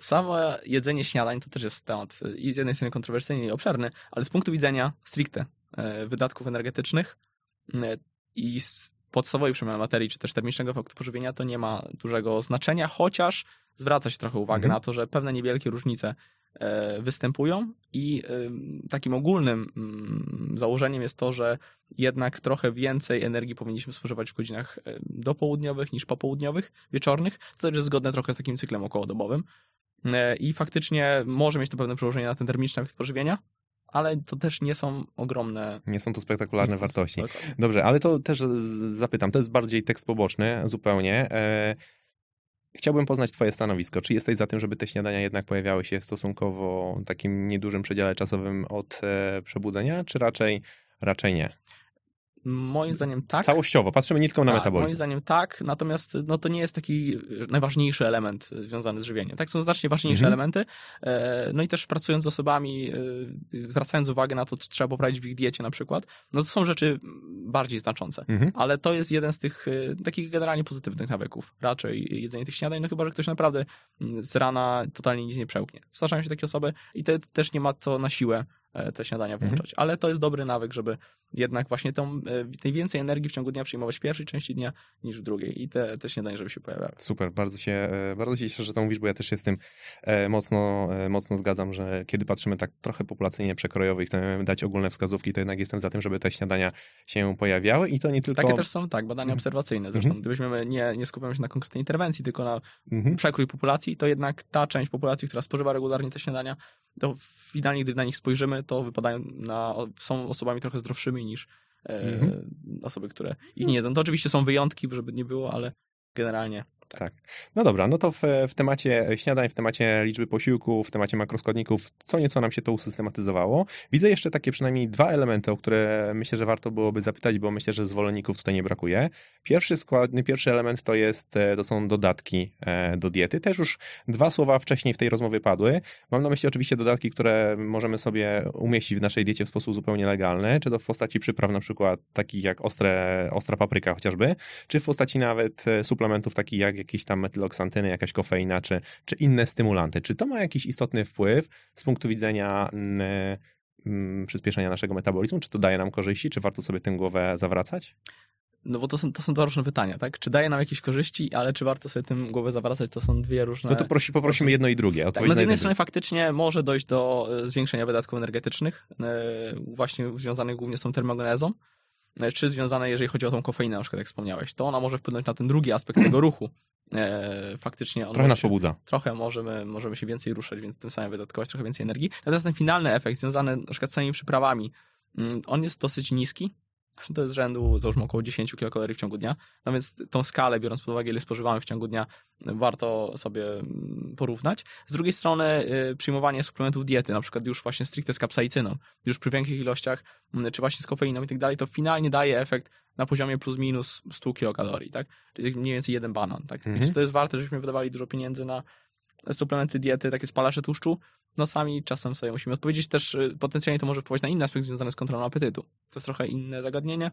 Samo jedzenie śniadań to też jest temat e, i z jednej strony kontrowersyjny i obszerny, ale z punktu widzenia stricte e, wydatków energetycznych e, i podstawowej przemiany materii, czy też termicznego faktu pożywienia, to nie ma dużego znaczenia, chociaż zwraca się trochę uwagę Mhm. na to, że pewne niewielkie różnice występują i e, takim ogólnym mm, założeniem jest to, że jednak trochę więcej energii powinniśmy spożywać w godzinach e, dopołudniowych niż popołudniowych, wieczornych. To też jest zgodne trochę z takim cyklem okołodobowym. E, I faktycznie może mieć to pewne przełożenie na ten termiczny efekt pożywienia, ale to też nie są ogromne Nie są to spektakularne wartości. Dokładnie. Dobrze, ale to też zapytam, to jest bardziej tekst poboczny zupełnie. Chciałbym poznać twoje stanowisko. Czy jesteś za tym, żeby te śniadania jednak pojawiały się w stosunkowo takim niedużym przedziale czasowym od e, przebudzenia, czy raczej, raczej nie? Moim zdaniem tak. Całościowo, patrzymy nie tylko na Tak, metabolizm. Moim zdaniem tak, natomiast no, to nie jest taki najważniejszy element y, związany z żywieniem. Tak, są znacznie ważniejsze Mhm. elementy. E, No i też pracując z osobami, zwracając uwagę na to, co trzeba poprawić w ich diecie na przykład, no to są rzeczy bardziej znaczące. Mhm. Ale to jest jeden z tych takich generalnie pozytywnych nawyków. Raczej jedzenie tych śniadań, no chyba, że ktoś naprawdę mm, z rana totalnie nic nie przełknie. Zdarzają się takie osoby i te, też nie ma co na siłę e, te śniadania Mhm. włączać. Ale to jest dobry nawyk, żeby jednak właśnie tą, e, tej więcej energii w ciągu dnia przyjmować w pierwszej części dnia niż w drugiej. I te, te śniadania, żeby się pojawiały. Super, bardzo się, e, bardzo się cieszę, że to mówisz, bo ja też się z tym e, mocno, mocno zgadzam, że kiedy patrzymy tak trochę populacyjnie przekrojowo i chcemy dać ogólne wskazówki, to jednak jestem za tym, żeby te śniadania się pojawiały i to nie tylko... Takie też są, tak, badania Mhm. obserwacyjne. Zresztą, Mhm. gdybyśmy nie, nie skupiamy się na konkretnej interwencji, tylko na Mhm. przekrój populacji, to jednak ta część populacji, która spożywa regularnie te śniadania, to finalnie, gdy na nich spojrzymy, to wypadają na, są osobami trochę zdrowszymi niż e, Mhm. osoby, które ich nie jedzą. To oczywiście są wyjątki, żeby nie było, ale generalnie Tak. No dobra, no to w, w temacie śniadań, w temacie liczby posiłków, w temacie makroskładników, co nieco nam się to usystematyzowało. Widzę jeszcze takie przynajmniej dwa elementy, o które myślę, że warto byłoby zapytać, bo myślę, że zwolenników tutaj nie brakuje. Pierwszy skład, pierwszy element to jest, e, to są dodatki e, do diety. Też już dwa słowa wcześniej w tej rozmowie padły. Mam na myśli oczywiście dodatki, które możemy sobie umieścić w naszej diecie w sposób zupełnie legalny, czy to w postaci przypraw na przykład takich jak ostre, ostra papryka chociażby, czy w postaci nawet e, suplementów takich jak jakieś tam metyloksantyny, jakaś kofeina, czy, czy inne stymulanty. Czy to ma jakiś istotny wpływ z punktu widzenia mm, mm, przyspieszenia naszego metabolizmu? Czy to daje nam korzyści? Czy warto sobie tę głowę zawracać? No bo to są, to są dwa różne pytania, tak? Czy daje nam jakieś korzyści, ale czy warto sobie tym głowę zawracać? To są dwie różne... No to prosi, poprosimy jedno i drugie. Tak, no z jednej strony faktycznie może dojść do e, zwiększenia wydatków energetycznych, e, właśnie związanych głównie z tą termogenezą, czy związane, jeżeli chodzi o tą kofeinę, na przykład jak wspomniałeś, to ona może wpłynąć na ten drugi aspekt tego ruchu. E, Faktycznie on Trochę nas się- pobudza. trochę możemy, możemy się więcej ruszać, więc tym samym wydatkować trochę więcej energii. Natomiast ten finalny efekt związany na przykład z samymi przyprawami, mm, on jest dosyć niski. <laughs> To jest rzędu, załóżmy, około 10 kilokalorii w ciągu dnia. No więc tą skalę, biorąc pod uwagę, ile spożywamy w ciągu dnia, warto sobie mm, porównać. Z drugiej strony y, przyjmowanie suplementów diety, na przykład już właśnie stricte z kapsaicyną, już przy większych ilościach, mm, czy właśnie z kofeiną i tak dalej, to finalnie daje efekt na poziomie plus minus 100 kilokalorii, tak? Czyli mniej więcej jeden banan, tak? Mhm. Czy to jest warte, żebyśmy wydawali dużo pieniędzy na suplementy diety, takie spalacze tłuszczu? No sami czasem sobie musimy odpowiedzieć. Też y, potencjalnie to może wpływać na inny aspekt związany z kontrolą apetytu. To jest trochę inne zagadnienie,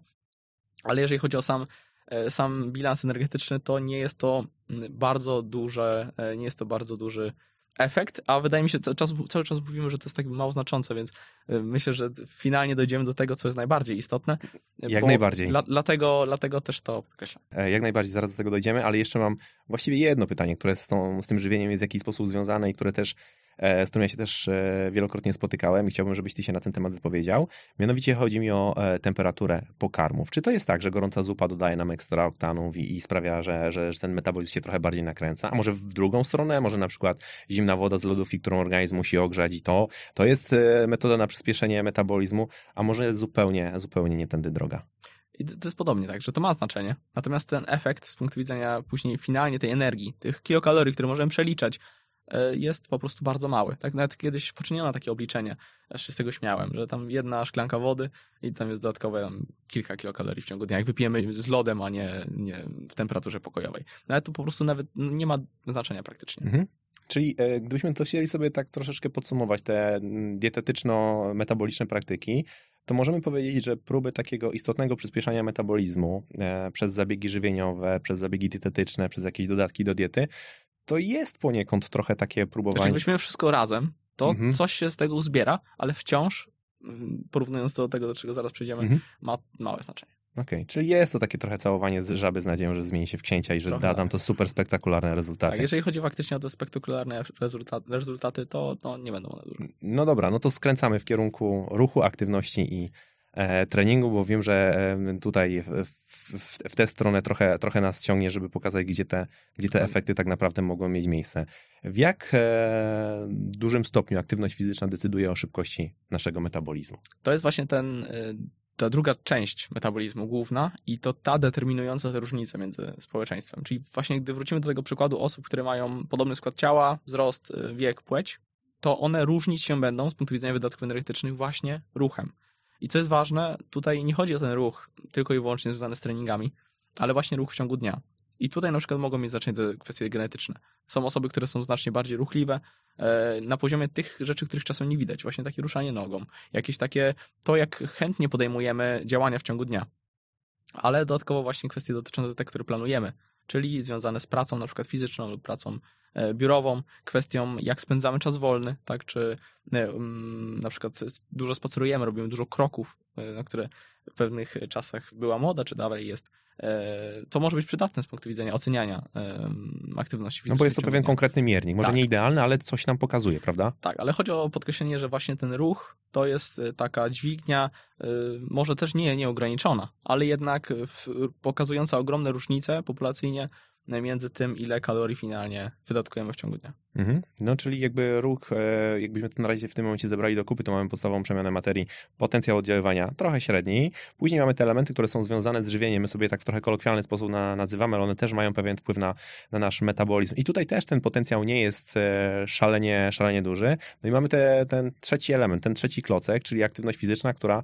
ale jeżeli chodzi o sam, e, sam bilans energetyczny, to nie jest to mm, bardzo duże, e, nie jest to bardzo duży efekt, a wydaje mi się, cały czas, cały czas mówimy, że to jest tak mało znaczące, więc e, myślę, że finalnie dojdziemy do tego, co jest najbardziej istotne. Jak najbardziej. Dla, dlatego, dlatego też to podkreślam. Jak najbardziej, zaraz do tego dojdziemy, ale jeszcze mam właściwie jedno pytanie, które z, tą, z tym żywieniem jest w jakiś sposób związane i które też e, z którym ja się też e, wielokrotnie spotykałem i chciałbym, żebyś ty się na ten temat wypowiedział. Mianowicie chodzi mi o e, temperaturę pokarmów. Czy to jest tak, że gorąca zupa dodaje nam ekstra oktanów i, i sprawia, że, że, że ten metabolizm się trochę bardziej nakręca? A może w drugą stronę, może na przykład zimna woda z lodówki, którą organizm musi ogrzać i to, to jest metoda na przyspieszenie metabolizmu, a może zupełnie, zupełnie nie tędy droga. I to jest podobnie tak, że to ma znaczenie. Natomiast ten efekt z punktu widzenia później finalnie tej energii, tych kilokalorii, które możemy przeliczać, e, jest po prostu bardzo mały. Tak nawet kiedyś poczyniono takie obliczenie, aż się z tego śmiałem, że tam jedna szklanka wody i tam jest dodatkowe kilka kilokalorii w ciągu dnia, jak wypijemy z lodem, a nie, nie w temperaturze pokojowej. No ale to po prostu nawet nie ma znaczenia praktycznie. Mhm. Czyli e, gdybyśmy to chcieli sobie tak troszeczkę podsumować, te mm, dietetyczno-metaboliczne praktyki, to możemy powiedzieć, że próby takiego istotnego przyspieszania metabolizmu e, przez zabiegi żywieniowe, przez zabiegi dietetyczne, przez jakieś dodatki do diety, to jest poniekąd trochę takie próbowanie. Znaczy, weźmiemy wszystko razem, to mhm. coś się z tego uzbiera, ale wciąż, mm, porównując to do tego, do czego zaraz przejdziemy, mhm. ma małe znaczenie. Okej, okay. czyli jest to takie trochę całowanie z żaby z nadzieją, że zmieni się w księcia i że trochę da nam tak. to super spektakularne rezultaty. Tak, jeżeli chodzi faktycznie o te spektakularne rezultaty, rezultaty to no, nie będą one duże. No dobra, no to skręcamy w kierunku ruchu, aktywności i e, treningu, bo wiem, że e, tutaj w, w, w, tę stronę trochę, trochę nas ciągnie, żeby pokazać, gdzie te, gdzie te efekty tak naprawdę mogą mieć miejsce. W jak e, dużym stopniu aktywność fizyczna decyduje o szybkości naszego metabolizmu? To jest właśnie ten e, ta druga część metabolizmu główna i to ta determinująca te różnice między społeczeństwem. Czyli właśnie gdy wrócimy do tego przykładu osób, które mają podobny skład ciała, wzrost, y, wiek, płeć, to one różnić się będą z punktu widzenia wydatków energetycznych właśnie ruchem. I co jest ważne, tutaj nie chodzi o ten ruch tylko i wyłącznie związany z treningami, ale właśnie ruch w ciągu dnia. I tutaj na przykład mogą mieć znaczenie te kwestie genetyczne. Są osoby, które są znacznie bardziej ruchliwe e, na poziomie tych rzeczy, których czasem nie widać. Właśnie takie ruszanie nogą. Jakieś takie, to jak chętnie podejmujemy działania w ciągu dnia. Ale dodatkowo właśnie kwestie dotyczące tych, które planujemy. Czyli związane z pracą na przykład fizyczną lub pracą biurową, kwestią jak spędzamy czas wolny, tak, czy e, mm, na przykład dużo spacerujemy, robimy dużo kroków, na które w pewnych czasach była moda, czy dalej jest, to może być przydatne z punktu widzenia oceniania aktywności fizycznej. No bo jest to pewien konkretny miernik, może tak. nie idealny, ale coś nam pokazuje, prawda? Tak, ale chodzi o podkreślenie, że właśnie ten ruch to jest e, taka dźwignia, e, może też nie nieograniczona, ale jednak pokazująca ogromne różnice populacyjnie między tym, ile kalorii finalnie wydatkujemy w ciągu dnia. Mhm. No, czyli jakby ruch, e, jakbyśmy to na razie w tym momencie zebrali do kupy, to mamy podstawową przemianę materii, potencjał oddziaływania trochę średni. Później mamy te elementy, które są związane z żywieniem. My sobie tak w trochę kolokwialny sposób na, nazywamy, ale one też mają pewien wpływ na, na nasz metabolizm. I tutaj też ten potencjał nie jest e, szalenie, szalenie duży. No i mamy te, ten trzeci element, ten trzeci klocek, czyli aktywność fizyczna, która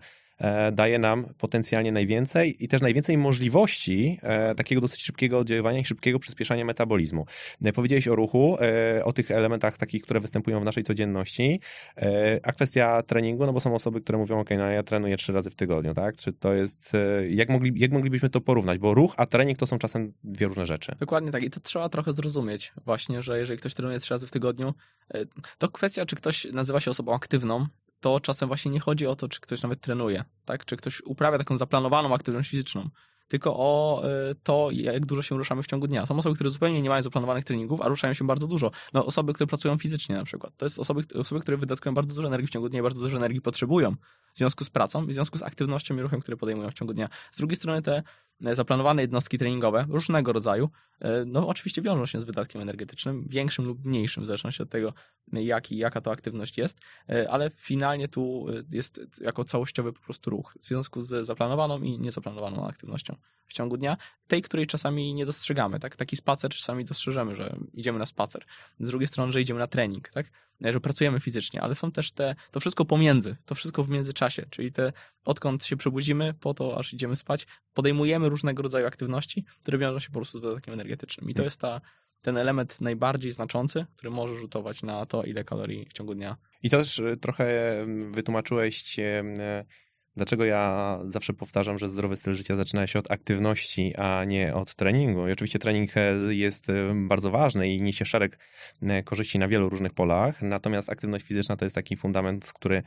daje nam potencjalnie najwięcej i też najwięcej możliwości e, takiego dosyć szybkiego oddziaływania i szybkiego przyspieszania metabolizmu. E, powiedziałeś o ruchu, o tych elementach takich, które występują w naszej codzienności, a kwestia treningu, no bo są osoby, które mówią, ok, no ja trenuję trzy razy w tygodniu, tak? Czy to jest, jak, mogli, jak moglibyśmy to porównać? Bo ruch, a trening to są czasem dwie różne rzeczy. Dokładnie tak i to trzeba trochę zrozumieć właśnie, że jeżeli ktoś trenuje trzy razy w tygodniu, to kwestia, czy ktoś nazywa się osobą aktywną, to czasem właśnie nie chodzi o to, czy ktoś nawet trenuje, tak? Czy ktoś uprawia taką zaplanowaną aktywność fizyczną, tylko o e, to, jak dużo się ruszamy w ciągu dnia. Są osoby, które zupełnie nie mają zaplanowanych treningów, a ruszają się bardzo dużo. No, osoby, które pracują fizycznie na przykład. To jest osoby, osoby, które wydatkują bardzo dużo energii w ciągu dnia i bardzo dużo energii potrzebują w związku z pracą w związku z aktywnością i ruchem, który podejmują w ciągu dnia. Z drugiej strony te zaplanowane jednostki treningowe różnego rodzaju, e, no oczywiście wiążą się z wydatkiem energetycznym, większym lub mniejszym, w zależności od tego, jaki, jaka to aktywność jest, e, ale finalnie tu jest jako całościowy po prostu ruch w związku z zaplanowaną i niezaplanowaną aktywnością w ciągu dnia, tej, której czasami nie dostrzegamy, tak? Taki spacer czasami dostrzeżemy, że idziemy na spacer. Z drugiej strony, że idziemy na trening, tak? że pracujemy fizycznie, ale są też te, to wszystko pomiędzy, to wszystko w międzyczasie, czyli te, odkąd się przebudzimy, po to aż idziemy spać, podejmujemy różnego rodzaju aktywności, które wiążą się po prostu z dodatkiem energetycznym. I to jest ta, ten element najbardziej znaczący, który może rzutować na to, ile kalorii w ciągu dnia. I też e, trochę wytłumaczyłeś e, Dlaczego ja zawsze powtarzam, że zdrowy styl życia zaczyna się od aktywności, a nie od treningu? I oczywiście trening e, jest bardzo ważny i niesie szereg korzyści na wielu różnych polach, natomiast aktywność fizyczna to jest taki fundament, który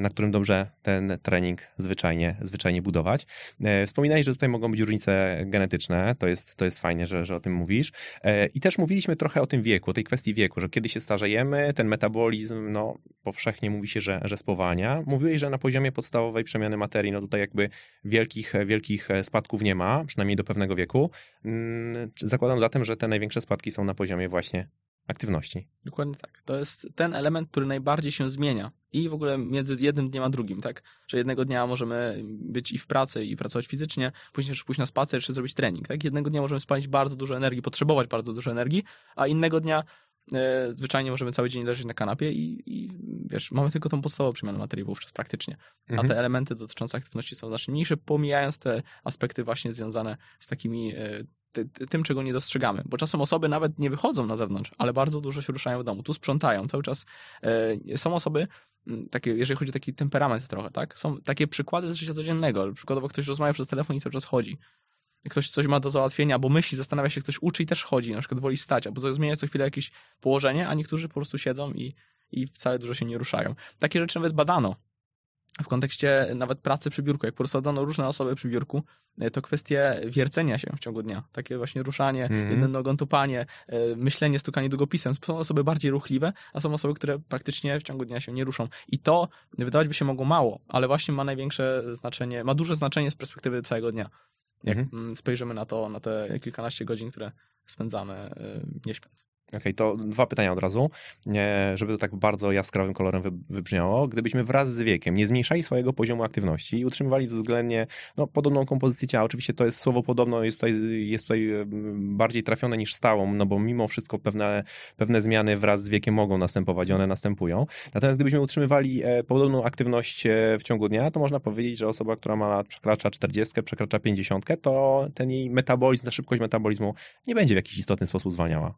na którym dobrze ten trening zwyczajnie, zwyczajnie budować. E, wspominałeś, że tutaj mogą być różnice genetyczne, to jest, to jest fajnie, że, że o tym mówisz. E, I też mówiliśmy trochę o tym wieku, o tej kwestii wieku, że kiedy się starzejemy, ten metabolizm, no powszechnie mówi się, że, że spowalnia. Mówiłeś, że na poziomie podstawowej przemiany materii, no tutaj jakby wielkich, wielkich spadków nie ma, przynajmniej do pewnego wieku. Mm, zakładam zatem, że te największe spadki są na poziomie właśnie aktywności. Dokładnie tak. To jest ten element, który najbardziej się zmienia i w ogóle między jednym dniem a drugim, tak? Że jednego dnia możemy być i w pracy i pracować fizycznie, później jeszcze pójść na spacer, czy zrobić trening, tak? Jednego dnia możemy spalić bardzo dużo energii, potrzebować bardzo dużo energii, a innego dnia e, zwyczajnie możemy cały dzień leżeć na kanapie i, i wiesz, mamy tylko tą podstawową przemianę materii wówczas praktycznie. Mhm. A te elementy dotyczące aktywności są znacznie mniejsze, pomijając te aspekty właśnie związane z takimi e, ty, tym, czego nie dostrzegamy. Bo czasem osoby nawet nie wychodzą na zewnątrz, ale bardzo dużo się ruszają w domu. Tu sprzątają cały czas. E, są osoby, takie, jeżeli chodzi o taki temperament trochę, tak? Są takie przykłady z życia codziennego. Przykładowo ktoś rozmawia przez telefon i cały czas chodzi. Ktoś coś ma do załatwienia, bo myśli, zastanawia się, ktoś uczy i też chodzi, na przykład woli stać, albo zmienia co chwilę jakieś położenie, a niektórzy po prostu siedzą i, i wcale dużo się nie ruszają. Takie rzeczy nawet badano w kontekście nawet pracy przy biurku. Jak posadzono różne osoby przy biurku, e, to kwestie wiercenia się w ciągu dnia. Takie właśnie ruszanie, mm. jedną nogą tupanie, e, myślenie, stukanie długopisem. Są osoby bardziej ruchliwe, a są osoby, które praktycznie w ciągu dnia się nie ruszą. I to wydawać by się mogło mało, ale właśnie ma największe znaczenie, ma duże znaczenie z perspektywy całego dnia. Jak mm. spojrzymy na to, na te kilkanaście godzin, które spędzamy e, nie śpiąc. Okej, okay, to dwa pytania od razu, żeby to tak bardzo jaskrawym kolorem wybrzmiało. Gdybyśmy wraz z wiekiem nie zmniejszali swojego poziomu aktywności i utrzymywali względnie no, podobną kompozycję ciała, oczywiście to jest słowo podobno, jest tutaj, jest tutaj bardziej trafione niż stałą, no bo mimo wszystko pewne, pewne zmiany wraz z wiekiem mogą następować one następują. Natomiast gdybyśmy utrzymywali e, podobną aktywność e, w ciągu dnia, to można powiedzieć, że osoba, która ma przekracza 40, przekracza 50, to ten jej metabolizm, ta szybkość metabolizmu nie będzie w jakiś istotny sposób zwalniała.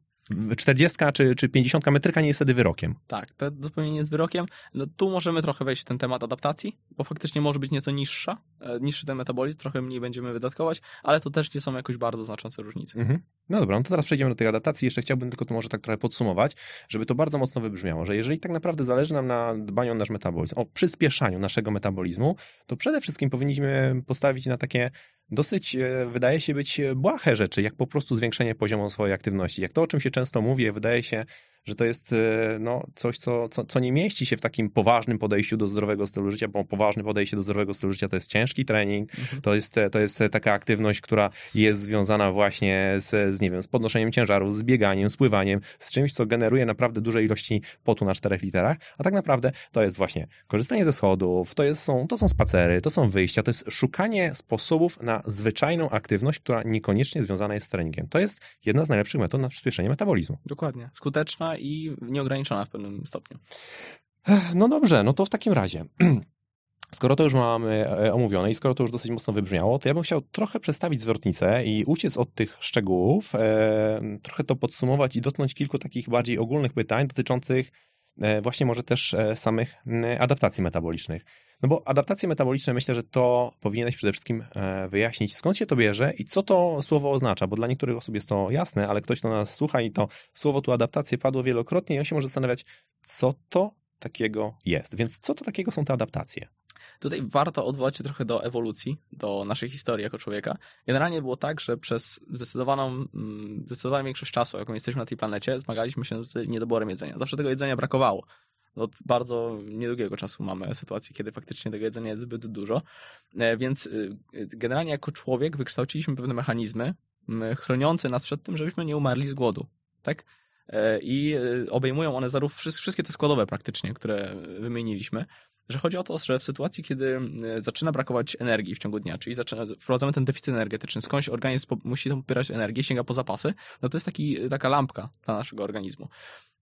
40 czy, czy 50 metryka nie jest wtedy wyrokiem. Tak, to zupełnie nie jest wyrokiem. No, tu możemy trochę wejść w ten temat adaptacji, bo faktycznie może być nieco niższa, e, niższy ten metabolizm, trochę mniej będziemy wydatkować, ale to też nie są jakoś bardzo znaczące różnice. Mhm. No dobra, no to teraz przejdziemy do tej adaptacji. Jeszcze chciałbym tylko to może tak trochę podsumować, żeby to bardzo mocno wybrzmiało, że jeżeli tak naprawdę zależy nam na dbaniu o nasz metabolizm, o przyspieszaniu naszego metabolizmu, to przede wszystkim powinniśmy postawić na takie dosyć e, wydaje się być błahe rzeczy, jak po prostu zwiększenie poziomu swojej aktywności. Jak to, o czym się często mówi, wydaje się że to jest e, no, coś, co, co, co nie mieści się w takim poważnym podejściu do zdrowego stylu życia, bo poważne podejście do zdrowego stylu życia to jest ciężki trening, mhm. to, jest, to jest taka aktywność, która jest związana właśnie z, z, nie wiem, z podnoszeniem ciężarów, z bieganiem, z pływaniem, z czymś, co generuje naprawdę duże ilości potu na czterech literach, a tak naprawdę to jest właśnie korzystanie ze schodów, to, jest, są, to są spacery, to są wyjścia, to jest szukanie sposobów na zwyczajną aktywność, która niekoniecznie związana jest z treningiem. To jest jedna z najlepszych metod na przyspieszenie metabolizmu. Dokładnie. Skuteczna i nieograniczona w pewnym stopniu. No dobrze, no to w takim razie. <clears throat> Skoro to już mamy e, omówione i skoro to już dosyć mocno wybrzmiało, to ja bym chciał trochę przestawić zwrotnicę i uciec od tych szczegółów, e, trochę to podsumować i dotknąć kilku takich bardziej ogólnych pytań dotyczących e, właśnie może też e, samych adaptacji metabolicznych. No bo adaptacje metaboliczne myślę, że to powinieneś przede wszystkim e, wyjaśnić, skąd się to bierze i co to słowo oznacza, bo dla niektórych osób jest to jasne, ale ktoś, kto nas słucha i to słowo tu adaptacje padło wielokrotnie i on się może zastanawiać, co to takiego jest. Więc co to takiego są te adaptacje? Tutaj warto odwołać się trochę do ewolucji, do naszej historii jako człowieka. Generalnie było tak, że przez zdecydowaną, mm, zdecydowaną większość czasu, jaką jesteśmy na tej planecie, zmagaliśmy się z niedoborem jedzenia. Zawsze tego jedzenia brakowało od bardzo niedługiego czasu mamy sytuację, kiedy faktycznie tego jedzenia jest zbyt dużo. E, więc y, generalnie jako człowiek wykształciliśmy pewne mechanizmy chroniące nas przed tym, żebyśmy nie umarli z głodu. Tak? E, I y, obejmują one zarówno wszystkie te składowe praktycznie, które wymieniliśmy, że chodzi o to, że w sytuacji, kiedy zaczyna brakować energii w ciągu dnia, czyli zaczyna, wprowadzamy ten deficyt energetyczny, skądś organizm musi popierać energię, sięga po zapasy, no to jest taki, taka lampka dla naszego organizmu.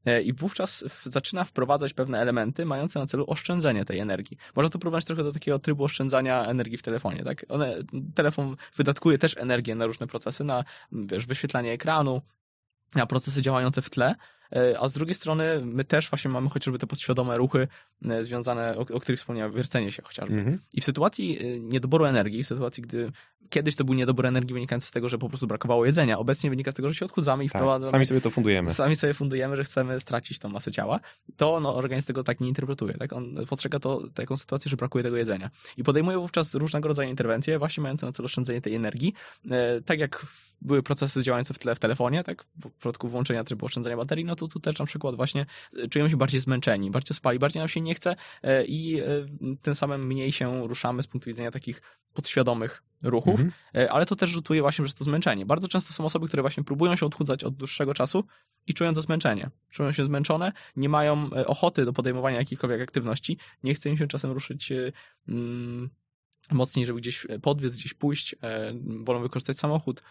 E, I wówczas zaczyna wprowadzać pewne elementy mające na celu oszczędzenie tej energii. Można to porównać trochę do takiego trybu oszczędzania energii w telefonie. Tak? One, telefon wydatkuje też energię na różne procesy, na wiesz, wyświetlanie ekranu, na procesy działające w tle, e, a z drugiej strony my też właśnie mamy chociażby te podświadome ruchy e, związane, o, o których wspomniałem, wiercenie się chociażby. -hmm. I w sytuacji niedoboru energii, w sytuacji, gdy kiedyś to był niedobór energii wynikający z tego, że po prostu brakowało jedzenia. Obecnie wynika z tego, że się odchudzamy i Tak, wprowadzamy sami sobie to fundujemy. sami sobie fundujemy, że chcemy stracić tą masę ciała, to no, organizm tego tak nie interpretuje. Tak? On postrzega to taką sytuację, że brakuje tego jedzenia. I podejmuje wówczas różnego rodzaju interwencje, właśnie mające na celu oszczędzenie tej energii. E, tak jak były procesy działające w tle w telefonie, tak? W przypadku włączenia trybu oszczędzania baterii, no to tu też na przykład właśnie e, czujemy się bardziej zmęczeni, bardziej spali, bardziej nam się nie chce e, i e, tym samym mniej się ruszamy z punktu widzenia takich podświadomych ruchów. Mhm. E, ale to też rzutuje właśnie przez to zmęczenie. Bardzo często są osoby, które właśnie próbują się odchudzać od dłuższego czasu i czują to zmęczenie. Czują się zmęczone, nie mają e, ochoty do podejmowania jakichkolwiek aktywności, nie chce im się czasem ruszyć mm, mocniej, żeby gdzieś podbiec, gdzieś pójść, wolą wykorzystać samochód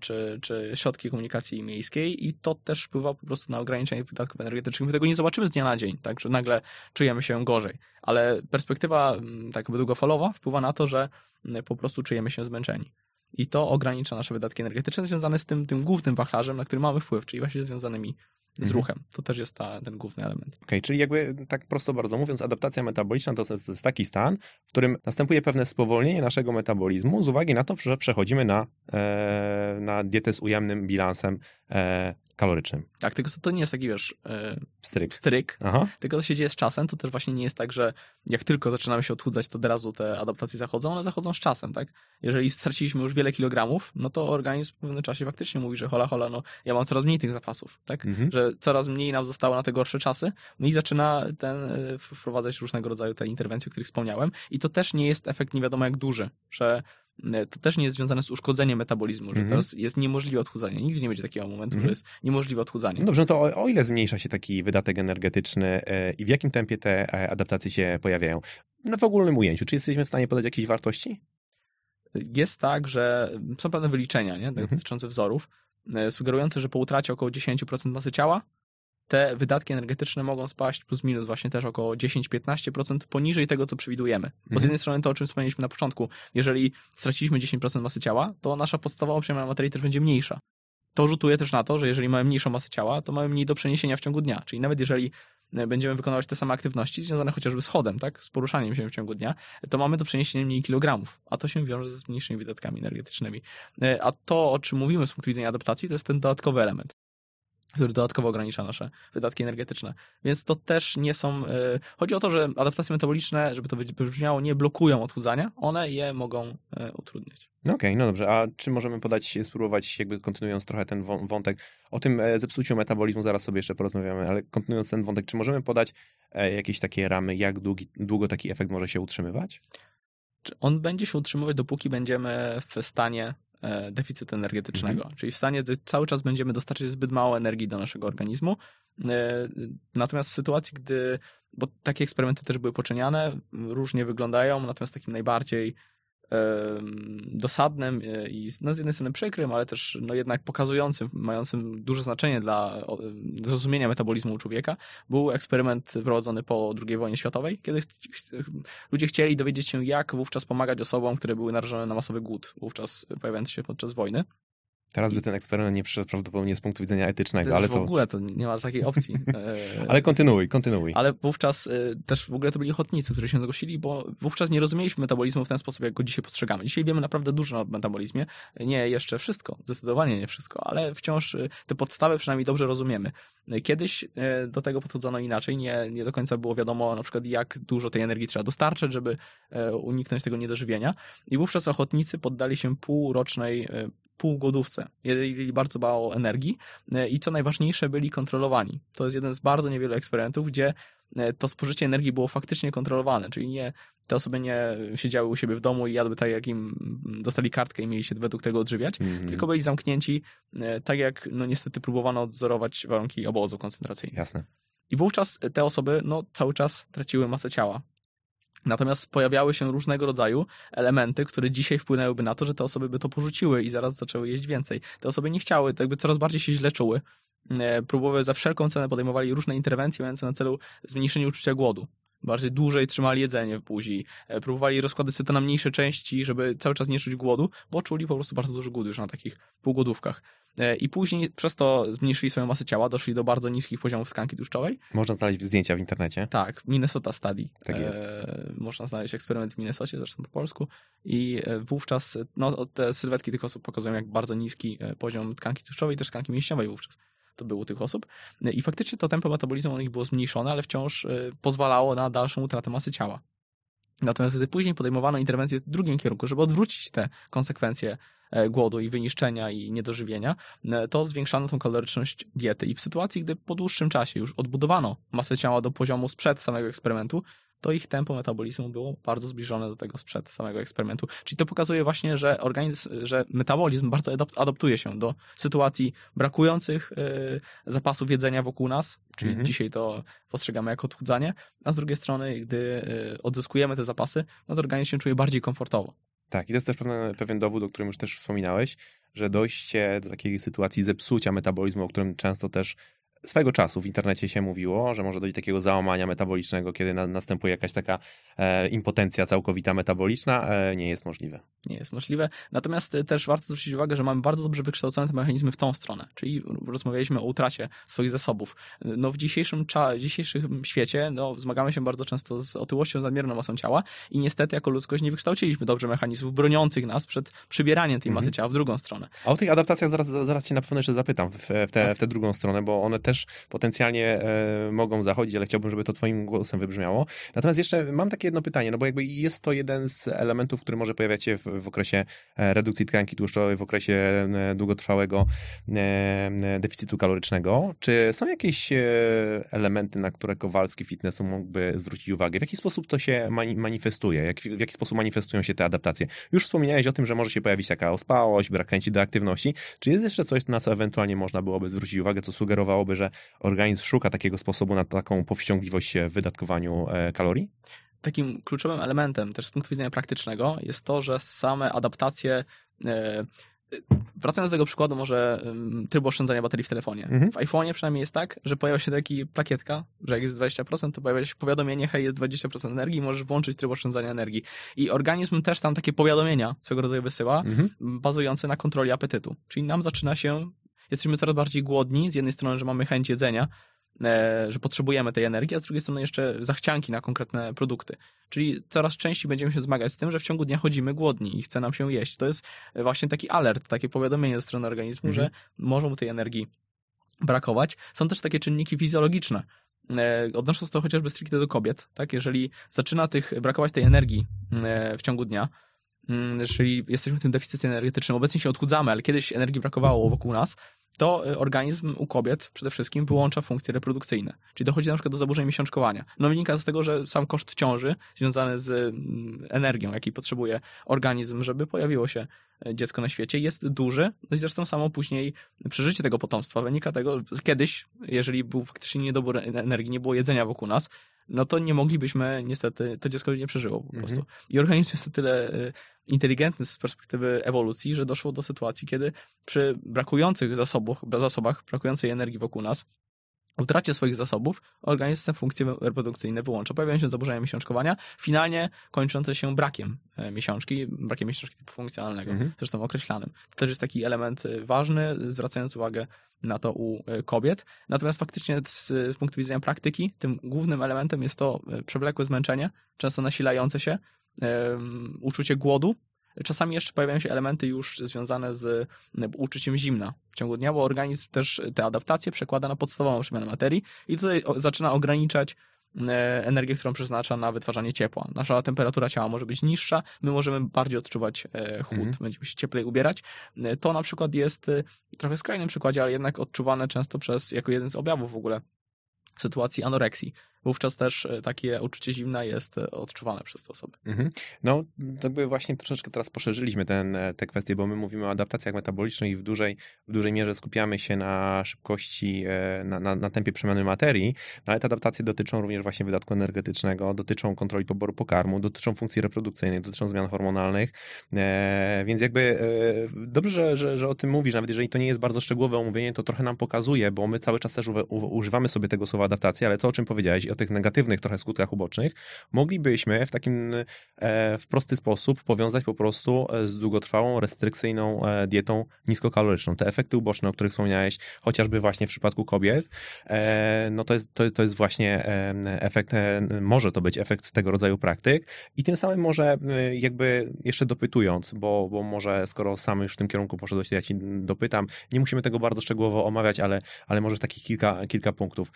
czy, czy środki komunikacji miejskiej i to też wpływa po prostu na ograniczenie wydatków energetycznych. My tego nie zobaczymy z dnia na dzień, tak, że nagle czujemy się gorzej, ale perspektywa mm, tak długofalowa wpływa na to, że mm, po prostu czujemy się zmęczeni. I to ogranicza nasze wydatki energetyczne związane z tym, tym głównym wachlarzem, na który mamy wpływ, czyli właśnie związanymi z Mhm. ruchem. To też jest ta, ten główny element. Okej, czyli jakby tak prosto bardzo mówiąc, adaptacja metaboliczna to jest, to jest taki stan, w którym następuje pewne spowolnienie naszego metabolizmu z uwagi na to, że przechodzimy na, e, na dietę z ujemnym bilansem e, kalorycznym. Tak, tylko to, to nie jest taki, wiesz, e, Stryk. stryk, Aha. tylko to się dzieje z czasem. To też właśnie nie jest tak, że jak tylko zaczynamy się odchudzać, to od razu te adaptacje zachodzą, one zachodzą z czasem, tak? Jeżeli straciliśmy już wiele kilogramów, no to organizm w pewnym czasie faktycznie mówi, że hola, hola, no ja mam coraz mniej tych zapasów, tak? Mhm. Że coraz mniej nam zostało na te gorsze czasy, no i zaczyna ten, e, wprowadzać różnego rodzaju te interwencje, o których wspomniałem. I to też nie jest efekt nie wiadomo jak duży, że to też nie jest związane z uszkodzeniem metabolizmu, że Mhm. teraz jest niemożliwe odchudzanie. Nigdy nie będzie takiego momentu, Mhm. że jest niemożliwe odchudzanie. No dobrze, no to o, o ile zmniejsza się taki wydatek energetyczny e, i w jakim tempie te e, adaptacje się pojawiają? No w ogólnym ujęciu, czy jesteśmy w stanie podać jakieś wartości? jest tak, że są pewne wyliczenia nie? Tak, Mhm. dotyczące wzorów, e, sugerujące, że po utracie około 10% masy ciała te wydatki energetyczne mogą spaść plus minus właśnie też około 10-15% poniżej tego, co przewidujemy. Bo z Mhm. jednej strony to, o czym wspomnieliśmy na początku, jeżeli straciliśmy 10% masy ciała, to nasza podstawowa przemiana materii też będzie mniejsza. To rzutuje też na to, że jeżeli mamy mniejszą masę ciała, to mamy mniej do przeniesienia w ciągu dnia. Czyli nawet jeżeli e, będziemy wykonywać te same aktywności związane chociażby z chodem, tak, z poruszaniem się w ciągu dnia, to mamy do przeniesienia mniej kilogramów, a to się wiąże z mniejszymi wydatkami energetycznymi. E, A to, o czym mówimy z punktu widzenia adaptacji, to jest ten dodatkowy element, który dodatkowo ogranicza nasze wydatki energetyczne. Więc to też nie są. e, Chodzi o to, że adaptacje metaboliczne, żeby to wybrzmiało, nie blokują odchudzania, one je mogą e, utrudniać. No okej, no dobrze, a czy możemy podać, spróbować, jakby kontynuując trochę ten wą- wątek, o tym e, zepsuciu metabolizmu zaraz sobie jeszcze porozmawiamy, ale kontynuując ten wątek, czy możemy podać jakieś takie ramy, jak długi, długo taki efekt może się utrzymywać? On będzie się utrzymywać, dopóki będziemy w stanie deficytu energetycznego, czyli w stanie, gdy cały czas będziemy dostarczać zbyt mało energii do naszego organizmu. E, Natomiast w sytuacji, gdy, bo takie eksperymenty też były poczyniane, różnie wyglądają, natomiast takim najbardziej dosadnym e, i no, z jednej strony przykrym, ale też no, jednak pokazującym, mającym duże znaczenie dla zrozumienia metabolizmu człowieka, był eksperyment prowadzony po II wojnie światowej, kiedy ludzie chcieli dowiedzieć się, jak wówczas pomagać osobom, które były narażone na masowy głód, wówczas pojawiający się podczas wojny. Teraz by ten eksperyment nie przyszedł prawdopodobnie z punktu widzenia etycznego, To ale w to... ogóle to nie ma takiej opcji. <laughs> E, Ale kontynuuj, kontynuuj. ale wówczas y, też w ogóle to byli ochotnicy, którzy się zgłosili, bo wówczas nie rozumieliśmy metabolizmu w ten sposób, jak go dzisiaj postrzegamy. Dzisiaj wiemy naprawdę dużo o metabolizmie. Nie jeszcze wszystko, zdecydowanie nie wszystko, ale wciąż y, te podstawy przynajmniej dobrze rozumiemy. Kiedyś do tego podchodzono inaczej. Nie, nie do końca było wiadomo na przykład, jak dużo tej energii trzeba dostarczyć, żeby e, uniknąć tego niedożywienia. I wówczas ochotnicy poddali się półrocznej półgłodówce. Jedli bardzo mało energii e, i co najważniejsze, byli kontrolowani. To jest jeden z bardzo niewielu eksperymentów, gdzie e, to spożycie energii było faktycznie kontrolowane, czyli nie te osoby nie siedziały u siebie w domu i jadły tak, jak im mm, dostali kartkę i mieli się według tego odżywiać, Mhm. tylko byli zamknięci, e, tak jak no niestety próbowano odzorować warunki obozu koncentracyjnego. Jasne. I wówczas te osoby no, cały czas traciły masę ciała. Natomiast pojawiały się różnego rodzaju elementy, które dzisiaj wpłynęłyby na to, że te osoby by to porzuciły i zaraz zaczęły jeść więcej. Te osoby nie chciały, to jakby coraz bardziej się źle czuły. E, Próbowały za wszelką cenę podejmowali różne interwencje mające na celu zmniejszenie uczucia głodu. Bardziej dłużej trzymali jedzenie w buzi, e, próbowali rozkładać sobie to na mniejsze części, żeby cały czas nie czuć głodu, bo czuli po prostu bardzo duży głód już na takich półgłodówkach. E, I później przez to zmniejszyli swoją masę ciała, doszli do bardzo niskich poziomów tkanki tłuszczowej. Można znaleźć zdjęcia w internecie. Tak, Minnesota Study. Tak jest. E, można znaleźć eksperyment w Minnesocie, zresztą po polsku. I e, wówczas no, te sylwetki tych osób pokazują, jak bardzo niski e, poziom tkanki tłuszczowej i też tkanki mięśniowej wówczas to było tych osób. I faktycznie to tempo metabolizmu u nich było zmniejszone, ale wciąż e, pozwalało na dalszą utratę masy ciała. Natomiast gdy później podejmowano interwencję w drugim kierunku, żeby odwrócić te konsekwencje e, głodu i wyniszczenia i niedożywienia, e, to zwiększano tą kaloryczność diety. I w sytuacji, gdy po dłuższym czasie już odbudowano masę ciała do poziomu sprzed samego eksperymentu, to ich tempo metabolizmu było bardzo zbliżone do tego sprzed samego eksperymentu. Czyli to pokazuje właśnie, że organizm, że metabolizm bardzo adap- adaptuje się do sytuacji brakujących e, zapasów jedzenia wokół nas, czyli Mhm. dzisiaj to postrzegamy jako odchudzanie, a z drugiej strony, gdy e, odzyskujemy te zapasy, no to organizm się czuje bardziej komfortowo. Tak, i to jest też pewien, pewien dowód, o którym już też wspominałeś, że dojście do takiej sytuacji zepsucia metabolizmu, o którym często też swego czasu w internecie się mówiło, że może dojść do takiego załamania metabolicznego, kiedy na, następuje jakaś taka e, impotencja całkowita metaboliczna, e, nie jest możliwe. nie jest możliwe. Natomiast y, też warto zwrócić uwagę, że mamy bardzo dobrze wykształcone te mechanizmy w tą stronę, czyli rozmawialiśmy o utracie swoich zasobów. No w dzisiejszym, cza- dzisiejszym świecie no, zmagamy się bardzo często z otyłością, nadmierną masą ciała i niestety jako ludzkość nie wykształciliśmy dobrze mechanizmów broniących nas przed przybieraniem tej masy Mhm. ciała w drugą stronę. A o tych adaptacjach zaraz, zaraz cię na pewno jeszcze zapytam w, w, Tak. w tę drugą stronę, bo one też potencjalnie e, mogą zachodzić, ale chciałbym, żeby to twoim głosem wybrzmiało. Natomiast jeszcze mam takie jedno pytanie, no bo jakby jest to jeden z elementów, który może pojawiać się w, w okresie e, redukcji tkanki tłuszczowej, w okresie e, długotrwałego deficytu kalorycznego. Czy są jakieś elementy, na które Kowalski Fitnessu mógłby zwrócić uwagę? W jaki sposób to się mani- manifestuje? Jak, w jaki sposób manifestują się te adaptacje? Już wspomniałeś o tym, że może się pojawić taka ospałość, brak chęci do aktywności. Czy jest jeszcze coś, na co ewentualnie można byłoby zwrócić uwagę, co sugerowałoby, że organizm szuka takiego sposobu na taką powściągliwość w wydatkowaniu e, kalorii? Takim kluczowym elementem też z punktu widzenia praktycznego jest to, że same adaptacje e, Wracając do tego przykładu, może trybu oszczędzania baterii w telefonie. Mhm. W iPhone'ie przynajmniej jest tak, że pojawia się taki plakietka, że jak jest 20%, to pojawia się powiadomienie, hej, jest 20% energii, możesz włączyć tryb oszczędzania energii. I organizm też tam takie powiadomienia swego rodzaju wysyła, Mhm. bazujące na kontroli apetytu. Czyli nam zaczyna się, jesteśmy coraz bardziej głodni, z jednej strony, że mamy chęć jedzenia, e, że potrzebujemy tej energii, a z drugiej strony jeszcze zachcianki na konkretne produkty. Czyli coraz częściej będziemy się zmagać z tym, że w ciągu dnia chodzimy głodni i chce nam się jeść. To jest właśnie taki alert, takie powiadomienie ze strony organizmu, Mhm. że może mu tej energii brakować. Są też takie czynniki fizjologiczne. E, Odnosząc to chociażby stricte do kobiet, tak? Jeżeli zaczyna tych brakować tej energii e, w ciągu dnia, mm, czyli jesteśmy w tym deficycie energetycznym, obecnie się odchudzamy, ale kiedyś energii brakowało wokół nas, to e, organizm u kobiet przede wszystkim wyłącza funkcje reprodukcyjne. Czyli dochodzi na przykład do zaburzeń miesiączkowania. No wynika z tego, że sam koszt ciąży związany z mm, energią, jakiej potrzebuje organizm, żeby pojawiło się e, dziecko na świecie, jest duży. No i zresztą samo później przeżycie tego potomstwa wynika tego, kiedyś, jeżeli był faktycznie niedobór energii, nie było jedzenia wokół nas, no to nie moglibyśmy, niestety, to dziecko nie przeżyło po prostu. Mhm. I organizm jest o tyle y, inteligentny z perspektywy ewolucji, że doszło do sytuacji, kiedy przy brakujących zasobach, zasobach brakującej energii wokół nas, utracie swoich zasobów, organizm te funkcje reprodukcyjne wyłącza. Pojawiają się zaburzenia miesiączkowania, finalnie kończące się brakiem e, miesiączki, brakiem miesiączki typu funkcjonalnego, Mhm. zresztą określanym. To też jest taki element e, ważny, zwracając uwagę na to u e, kobiet. Natomiast faktycznie z, z punktu widzenia praktyki, tym głównym elementem jest to przewlekłe zmęczenie, często nasilające się, em, uczucie głodu. Czasami jeszcze pojawiają się elementy już związane z uczuciem zimna w ciągu dnia, bo organizm też te adaptacje przekłada na podstawową przemianę materii i tutaj zaczyna ograniczać e, energię, którą przeznacza na wytwarzanie ciepła. Nasza temperatura ciała może być niższa, my możemy bardziej odczuwać e, chłód, Mhm. będziemy się cieplej ubierać. E, To na przykład jest trochę skrajnym przykładzie, ale jednak odczuwane często przez, jako jeden z objawów w ogóle w sytuacji anoreksji. Wówczas też e, takie uczucie zimna jest e, odczuwane przez te osoby. Mhm. No, to by właśnie troszeczkę teraz poszerzyliśmy ten, e, te kwestie, bo my mówimy o adaptacjach metabolicznych i w dużej, w dużej mierze skupiamy się na szybkości, na, na, na tempie przemiany materii, no ale te adaptacje dotyczą również właśnie wydatku energetycznego, dotyczą kontroli poboru pokarmu, dotyczą funkcji reprodukcyjnej, dotyczą zmian hormonalnych, e, więc jakby e, dobrze, że, że, że o tym mówisz, nawet jeżeli to nie jest bardzo szczegółowe omówienie, to trochę nam pokazuje, bo my cały czas też używamy sobie tego słowa adaptacja, ale to, o czym powiedziałeś o tych negatywnych trochę skutkach ubocznych, moglibyśmy w takim e, w prosty sposób powiązać po prostu e, z długotrwałą, restrykcyjną e, dietą niskokaloryczną. Te efekty uboczne, o których wspomniałeś, chociażby właśnie w przypadku kobiet, no to jest, to, to jest właśnie efekt, może to być efekt tego rodzaju praktyk i tym samym może jakby jeszcze dopytując, bo, bo może skoro sam już w tym kierunku poszedłeś, ja ci dopytam, nie musimy tego bardzo szczegółowo omawiać, ale, ale może takich kilka, kilka punktów.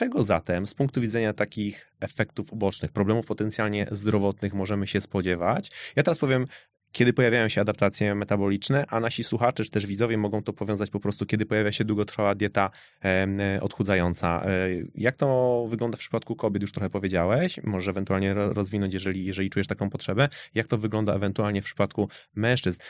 Czego zatem z punktu widzenia takich efektów ubocznych, problemów potencjalnie zdrowotnych możemy się spodziewać? Ja teraz powiem kiedy pojawiają się adaptacje metaboliczne, a nasi słuchacze czy też widzowie mogą to powiązać po prostu, kiedy pojawia się długotrwała dieta e, odchudzająca. E, jak to wygląda w przypadku kobiet, już trochę powiedziałeś, może ewentualnie rozwinąć, jeżeli, jeżeli czujesz taką potrzebę. Jak to wygląda ewentualnie w przypadku mężczyzn?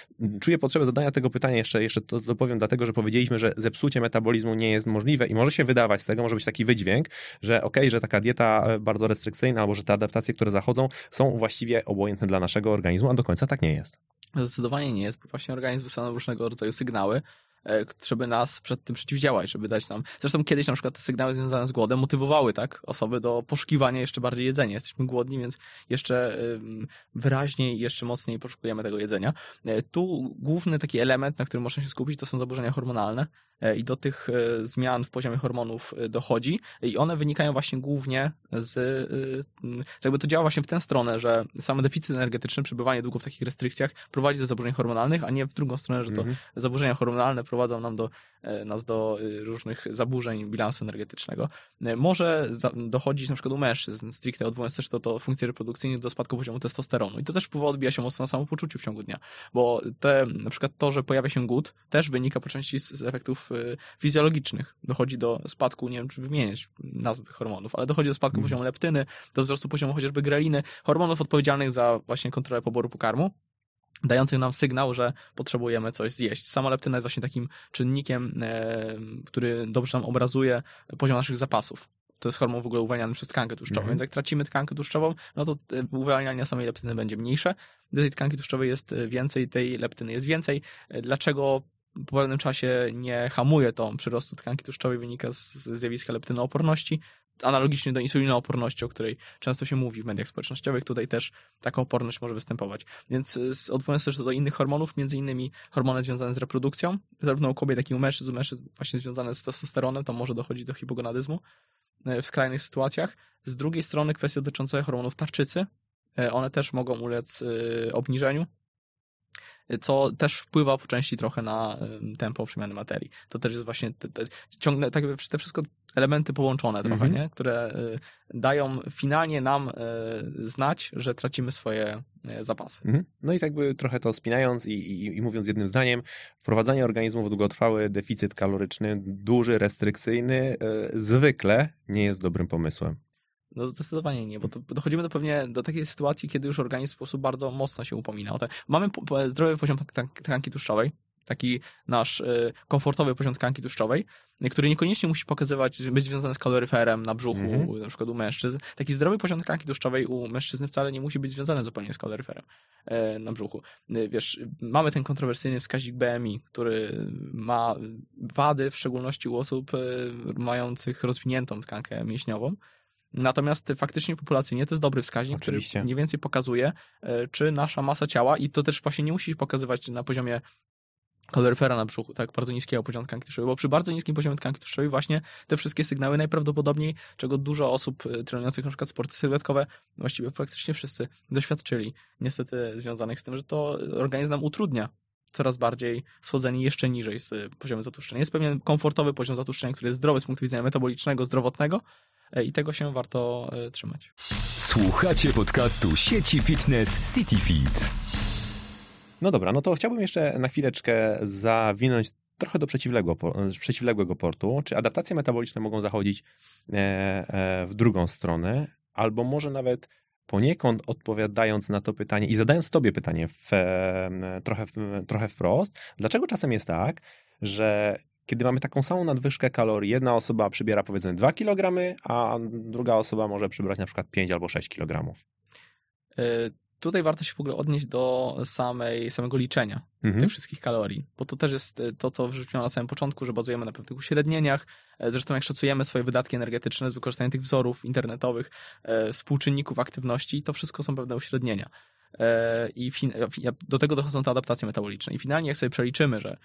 Czuję potrzebę zadania tego pytania, jeszcze, jeszcze to dopowiem, dlatego, że powiedzieliśmy, że zepsucie metabolizmu nie jest możliwe i może się wydawać z tego, może być taki wydźwięk, że okej, okay, że taka dieta e, bardzo restrykcyjna, albo że te adaptacje, które zachodzą, są właściwie obojętne dla naszego organizmu, a do końca tak nie jest. Zdecydowanie nie jest, bo właśnie organizm wysyła różnego rodzaju sygnały, e, żeby nas przed tym przeciwdziałać, żeby dać nam... Zresztą kiedyś na przykład te sygnały związane z głodem motywowały tak osoby do poszukiwania jeszcze bardziej jedzenia. Jesteśmy głodni, więc jeszcze wyraźniej, jeszcze mocniej poszukujemy tego jedzenia. E, tu główny taki element, na którym można się skupić, to są zaburzenia hormonalne. E, i do tych e, zmian w poziomie hormonów e, dochodzi i one wynikają właśnie głównie z, jakby to działa właśnie w tę stronę, że sam deficyt energetyczny, przebywanie długo w takich restrykcjach prowadzi do zaburzeń hormonalnych, a nie w drugą stronę, że to mm -hmm. zaburzenia hormonalne prowadzą nam do, nas do różnych zaburzeń bilansu energetycznego. Może dochodzić na przykład u mężczyzn, stricte odwołując też to, to funkcje reprodukcyjne do spadku poziomu testosteronu i to też wpływa, odbija się mocno na samopoczuciu w ciągu dnia, bo te, na przykład to, że pojawia się głód, też wynika po części z, efektów fizjologicznych. Dochodzi do spadku, nie wiem czy wymieniać nazwy hormonów, ale dochodzi do spadku mm. poziomu leptyny, do wzrostu poziomu chociażby greliny, hormonów odpowiedzialnych za właśnie kontrolę poboru pokarmu dających nam sygnał, że potrzebujemy coś zjeść. Sama leptyna jest właśnie takim czynnikiem, e, który dobrze nam obrazuje poziom naszych zapasów. To jest hormon w ogóle uwalniany przez tkankę tłuszczową, -hmm. więc jak tracimy tkankę tłuszczową, no to e, uwalnianie samej leptyny będzie mniejsze. Gdy tej tkanki tłuszczowej jest e, więcej, tej leptyny jest więcej. Dlaczego po pewnym czasie nie hamuje to przyrostu tkanki tłuszczowej, wynika z, zjawiska leptynooporności, analogicznie do insulinooporności, o której często się mówi w mediach społecznościowych, tutaj też taka oporność może występować. Więc odwołując też do innych hormonów, między innymi hormony związane z reprodukcją, zarówno u kobiet, jak i u mężczyzn, u mężczyzn właśnie związane z testosteronem, to może dochodzić do hipogonadyzmu e, w skrajnych sytuacjach. Z drugiej strony kwestie dotyczące hormonów tarczycy, e, one też mogą ulec e, obniżeniu co też wpływa po części trochę na tempo przemiany materii. To też jest właśnie te, te, ciągle tak, te wszystko elementy połączone trochę, mm -hmm. nie? które y, dają finalnie nam y, znać, że tracimy swoje y, zapasy. Mm -hmm. No i tak by trochę to spinając i, i, i, mówiąc jednym zdaniem, wprowadzanie organizmu w długotrwały deficyt kaloryczny, duży, restrykcyjny, zwykle nie jest dobrym pomysłem. No zdecydowanie nie, bo to dochodzimy do pewnie do takiej sytuacji, kiedy już organizm w sposób bardzo mocno się upomina. Mamy zdrowy poziom tkanki tłuszczowej, taki nasz y, komfortowy poziom tkanki tłuszczowej, który niekoniecznie musi pokazywać, być związany z kaloryferem na brzuchu, -hmm. na przykład u mężczyzn. Taki zdrowy poziom tkanki tłuszczowej u mężczyzny wcale nie musi być związany zupełnie z kaloryferem e, na brzuchu. E, wiesz, mamy ten kontrowersyjny wskaźnik BMI, który ma wady, w szczególności u osób e, mających rozwiniętą tkankę mięśniową, Natomiast faktycznie populacyjnie to jest dobry wskaźnik, Oczywiście. który mniej więcej pokazuje, e, czy nasza masa ciała, i to też właśnie nie musi pokazywać na poziomie kaloryfera na brzuchu, tak, bardzo niskiego poziomu tkanki tłuszczowej, bo przy bardzo niskim poziomie tkanki tłuszczowej właśnie te wszystkie sygnały najprawdopodobniej, czego dużo osób e, trenujących na przykład sporty sylwetkowe, właściwie praktycznie wszyscy doświadczyli, niestety związanych z tym, że to organizm nam utrudnia coraz bardziej schodzenie jeszcze niżej z poziomu zatłuszczenia. Jest pewien komfortowy poziom zatłuszczenia, który jest zdrowy z punktu widzenia metabolicznego, zdrowotnego, E, i tego się warto e, trzymać. Słuchacie podcastu sieci fitness CityFit. No dobra, no to chciałbym jeszcze na chwileczkę zawinąć trochę do przeciwległego, przeciwległego portu. Czy adaptacje metaboliczne mogą zachodzić e, w drugą stronę, albo może nawet poniekąd odpowiadając na to pytanie i zadając tobie pytanie w, trochę, trochę wprost, dlaczego czasem jest tak, że kiedy mamy taką samą nadwyżkę kalorii, jedna osoba przybiera powiedzmy 2 kg, a druga osoba może przybrać na przykład 5 albo 6 kg. Tutaj warto się w ogóle odnieść do samej, samego liczenia Mhm. tych wszystkich kalorii, bo to też jest e, to, co wrzuciłem na samym początku, że bazujemy na pewnych uśrednieniach. E, Zresztą jak szacujemy swoje wydatki energetyczne z wykorzystaniem tych wzorów internetowych, e, współczynników aktywności, to wszystko są pewne uśrednienia. I do tego dochodzą te adaptacje metaboliczne. I finalnie jak sobie przeliczymy, że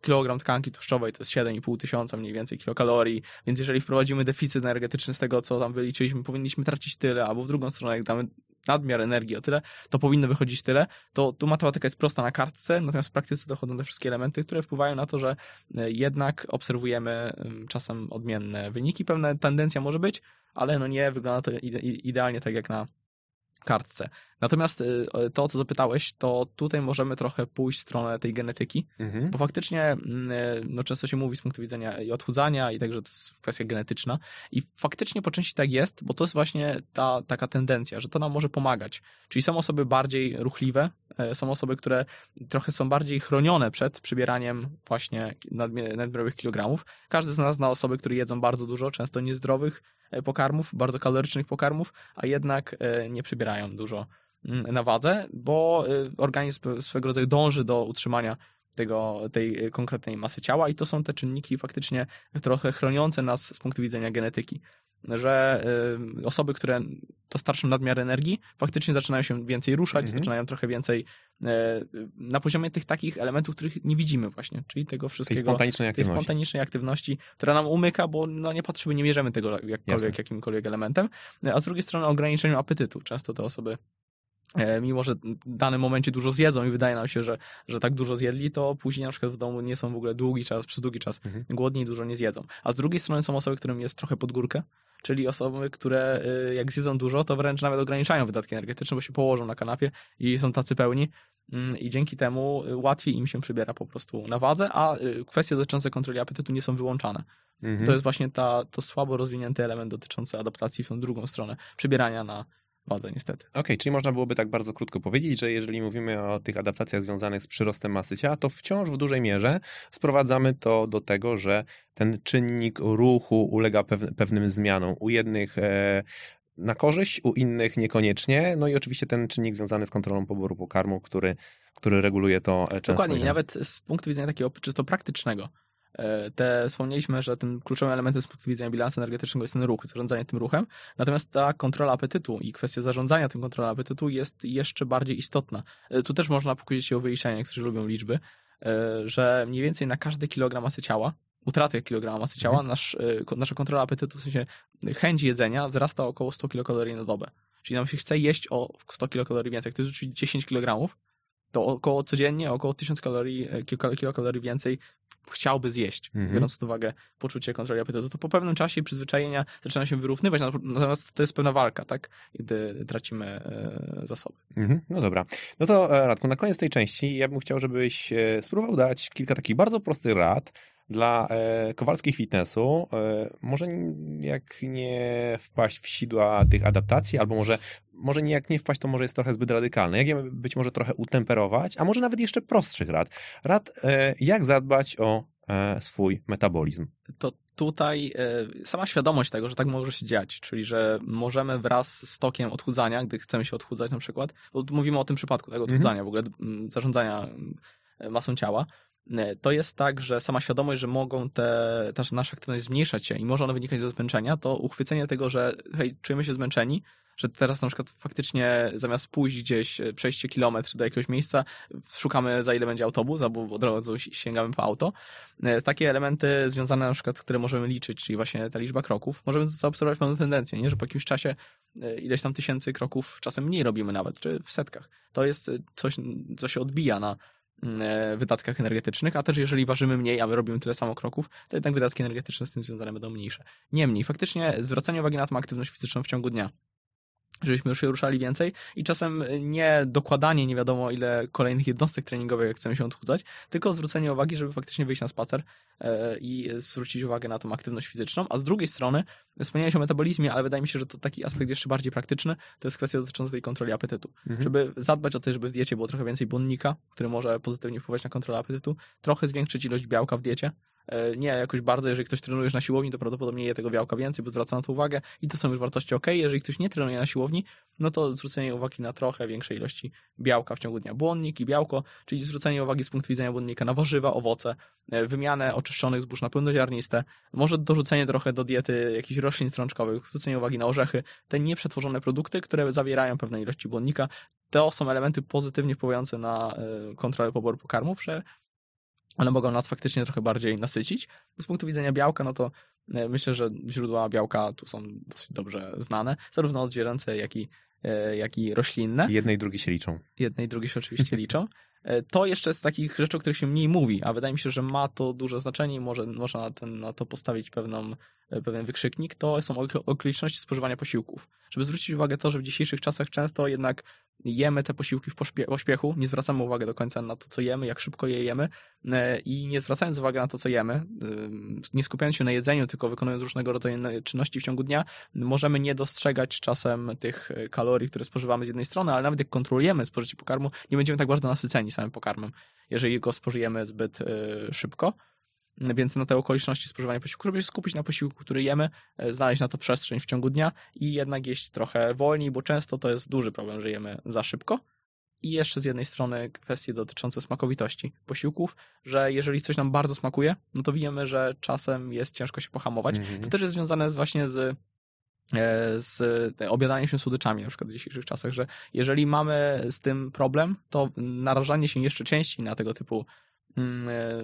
kilogram tkanki tłuszczowej to jest 7,5 tysiąca mniej więcej kilokalorii, więc jeżeli wprowadzimy deficyt energetyczny z tego, co tam wyliczyliśmy, powinniśmy tracić tyle, albo w drugą stronę, jak damy nadmiar energii o tyle, to powinno wychodzić tyle, to tu matematyka jest prosta na kartce, natomiast w praktyce dochodzą te wszystkie elementy, które wpływają na to, że e, jednak obserwujemy em, czasem odmienne wyniki. Pewna tendencja może być, ale no nie wygląda to ide- idealnie tak jak na kartce. Natomiast y, to, o co zapytałeś, to tutaj możemy trochę pójść w stronę tej genetyki, Mhm. bo faktycznie mm, no, często się mówi z punktu widzenia i odchudzania i także to jest kwestia genetyczna i faktycznie po części tak jest, bo to jest właśnie ta taka tendencja, że to nam może pomagać. Czyli są osoby bardziej ruchliwe, e, są osoby, które trochę są bardziej chronione przed przybieraniem właśnie nadmie- nadmiarowych kilogramów. Każdy z nas zna osoby, które jedzą bardzo dużo, często niezdrowych pokarmów, bardzo kalorycznych pokarmów, a jednak nie przybierają dużo na wadze, bo e, organizm swego rodzaju dąży do utrzymania tego, tej e, konkretnej masy ciała i to są te czynniki faktycznie trochę chroniące nas z punktu widzenia genetyki. Że y, osoby, które dostarczą nadmiar energii, faktycznie zaczynają się więcej ruszać, Mhm. zaczynają trochę więcej na poziomie tych takich elementów, których nie widzimy właśnie, czyli tego Tej wszystkiego spontanicznej tej aktywności. spontanicznej aktywności, która nam umyka, bo no, nie patrzymy, nie mierzymy tego jakkolwiek, Jasne. jakimkolwiek elementem, a z drugiej strony ograniczeniu apetytu. Często te osoby mimo, że w danym momencie dużo zjedzą i wydaje nam się, że, że tak dużo zjedli, to później na przykład w domu nie są w ogóle długi czas, przez długi czas Mhm. głodni i dużo nie zjedzą. A z drugiej strony są osoby, którym jest trochę pod górkę, czyli osoby, które y, jak zjedzą dużo, to wręcz nawet ograniczają wydatki energetyczne, bo się położą na kanapie i są tacy pełni Mm, i dzięki temu y, łatwiej im się przybiera po prostu na wadze, a y, kwestie dotyczące kontroli apetytu nie są wyłączane. Mhm. To jest właśnie ta, to słabo rozwinięty element dotyczący adaptacji w tą drugą stronę, przybierania na wadze niestety. Okej, czyli można byłoby tak bardzo krótko powiedzieć, że jeżeli mówimy o tych adaptacjach związanych z przyrostem masy ciała, to wciąż w dużej mierze sprowadzamy to do tego, że ten czynnik ruchu ulega pew- pewnym zmianom. U jednych e, na korzyść, u innych niekoniecznie. No i oczywiście ten czynnik związany z kontrolą poboru pokarmu, który, który reguluje to e, często. Dokładnie, nawet z punktu widzenia takiego czysto praktycznego. E, Te, wspomnieliśmy, że tym kluczowym elementem z punktu widzenia bilansu energetycznego jest ten ruch, zarządzanie tym ruchem. Natomiast ta kontrola apetytu i kwestia zarządzania tym kontrolą apetytu jest jeszcze bardziej istotna. E, Tu też można pokusić się o wyliczenia, niektórzy lubią liczby, e, że mniej więcej na każdy kilogram masy ciała, utratę kilograma masy ciała, nasz, e, ko- nasza kontrola apetytu, w sensie chęć jedzenia wzrasta około 100 kilokalorii na dobę. Czyli nam się chce jeść o 100 kilokalorii więcej. Jak ktoś rzuci 10 kilogramów, to około codziennie około 1000 kalorii, e, kilka, kilokalorii więcej chciałby zjeść, Mhm. biorąc pod uwagę poczucie kontroli apetytu. To po pewnym czasie przyzwyczajenia zaczyna się wyrównywać, natomiast to jest pewna walka, tak? Gdy tracimy e, zasoby. Mhm, no dobra. No to e, Radku, na koniec tej części ja bym chciał, żebyś spróbował dać kilka takich bardzo prostych rad dla e, Kowalskich Fitnessu. E, może jak nie wpaść w sidła tych adaptacji, albo może, może nie jak nie wpaść, to może jest trochę zbyt radykalne. Jak je być może trochę utemperować, a może nawet jeszcze prostszych rad. Rad, e, jak zadbać o swój metabolizm. to tutaj sama świadomość tego, że tak może się dziać, czyli że możemy wraz z tokiem odchudzania, gdy chcemy się odchudzać na przykład, bo mówimy o tym przypadku, tego odchudzania, w ogóle mm, zarządzania mm, masą ciała, to jest tak, że sama świadomość, że mogą te, ta nasza aktywność zmniejszać się i może ona wynikać ze zmęczenia, to uchwycenie tego, że hej, czujemy się zmęczeni, że teraz na przykład faktycznie zamiast pójść gdzieś, e, przejście kilometr do jakiegoś miejsca, szukamy za ile będzie autobus, albo od razu sięgamy po auto. E, Takie elementy związane na przykład, które możemy liczyć, czyli właśnie ta liczba kroków, możemy zaobserwować pewną tendencję, nie? że po jakimś czasie e, ileś tam tysięcy kroków czasem mniej robimy nawet, czy w setkach. To jest e, coś, co się odbija na e, wydatkach energetycznych, a też jeżeli ważymy mniej, a my robimy tyle samo kroków, to jednak wydatki energetyczne z tym związane będą mniejsze. Niemniej, faktycznie zwracanie uwagi na tą aktywność fizyczną w ciągu dnia, żebyśmy już się ruszali więcej i czasem nie dokładanie nie wiadomo ile kolejnych jednostek treningowych, jak chcemy się odchudzać, tylko zwrócenie uwagi, żeby faktycznie wyjść na spacer e, i zwrócić uwagę na tą aktywność fizyczną, a z drugiej strony wspomniałeś o metabolizmie, ale wydaje mi się, że to taki aspekt jeszcze bardziej praktyczny, to jest kwestia dotycząca tej kontroli apetytu. Mhm. Żeby zadbać o to, żeby w diecie było trochę więcej błonnika, który może pozytywnie wpływać na kontrolę apetytu, trochę zwiększyć ilość białka w diecie, nie jakoś bardzo, jeżeli ktoś trenujesz na siłowni, to prawdopodobnie je tego białka więcej, bo zwraca na to uwagę i to są już wartości ok. Jeżeli ktoś nie trenuje na siłowni, no to zwrócenie uwagi na trochę większej ilości białka w ciągu dnia. Błonnik i białko, czyli zwrócenie uwagi z punktu widzenia błonnika na warzywa, owoce, e, wymianę oczyszczonych zbóż na pełnoziarniste, może dorzucenie trochę do diety jakichś roślin strączkowych, zwrócenie uwagi na orzechy, te nieprzetworzone produkty, które zawierają pewne ilości błonnika, to są elementy pozytywnie wpływające na e, kontrolę poboru pokarmów, że one mogą nas faktycznie trochę bardziej nasycić. Z punktu widzenia białka, no to e, myślę, że źródła białka tu są dosyć dobrze znane, zarówno odzwierzęce, jak i, e, jak i roślinne. Jedne i drugie się liczą. Jedne i drugie się oczywiście <laughs> liczą. To jeszcze z takich rzeczy, o których się mniej mówi, a wydaje mi się, że ma to duże znaczenie i może, można na, ten, na to postawić pewną, pewien wykrzyknik, to są okoliczności spożywania posiłków. Żeby zwrócić uwagę to, że w dzisiejszych czasach często jednak jemy te posiłki w pośpiechu, nie zwracamy uwagi do końca na to, co jemy, jak szybko je jemy e, i nie zwracając uwagi na to, co jemy, e, nie skupiając się na jedzeniu, tylko wykonując różnego rodzaju czynności w ciągu dnia, możemy nie dostrzegać czasem tych e, kalorii, które spożywamy z jednej strony, ale nawet jak kontrolujemy spożycie pokarmu, nie będziemy tak bardzo nasyceni samym pokarmem, jeżeli go spożyjemy zbyt szybko więc na te okoliczności spożywania posiłku, żeby się skupić na posiłku, który jemy, e, znaleźć na to przestrzeń w ciągu dnia i jednak jeść trochę wolniej, bo często to jest duży problem, że jemy za szybko. I jeszcze z jednej strony kwestie dotyczące smakowitości posiłków, że jeżeli coś nam bardzo smakuje, no to wiemy, że czasem jest ciężko się pohamować. Mm -hmm. To też jest związane z właśnie z e, z obiadaniem się słodyczami, na przykład w dzisiejszych czasach, że jeżeli mamy z tym problem, to narażanie się jeszcze częściej na tego typu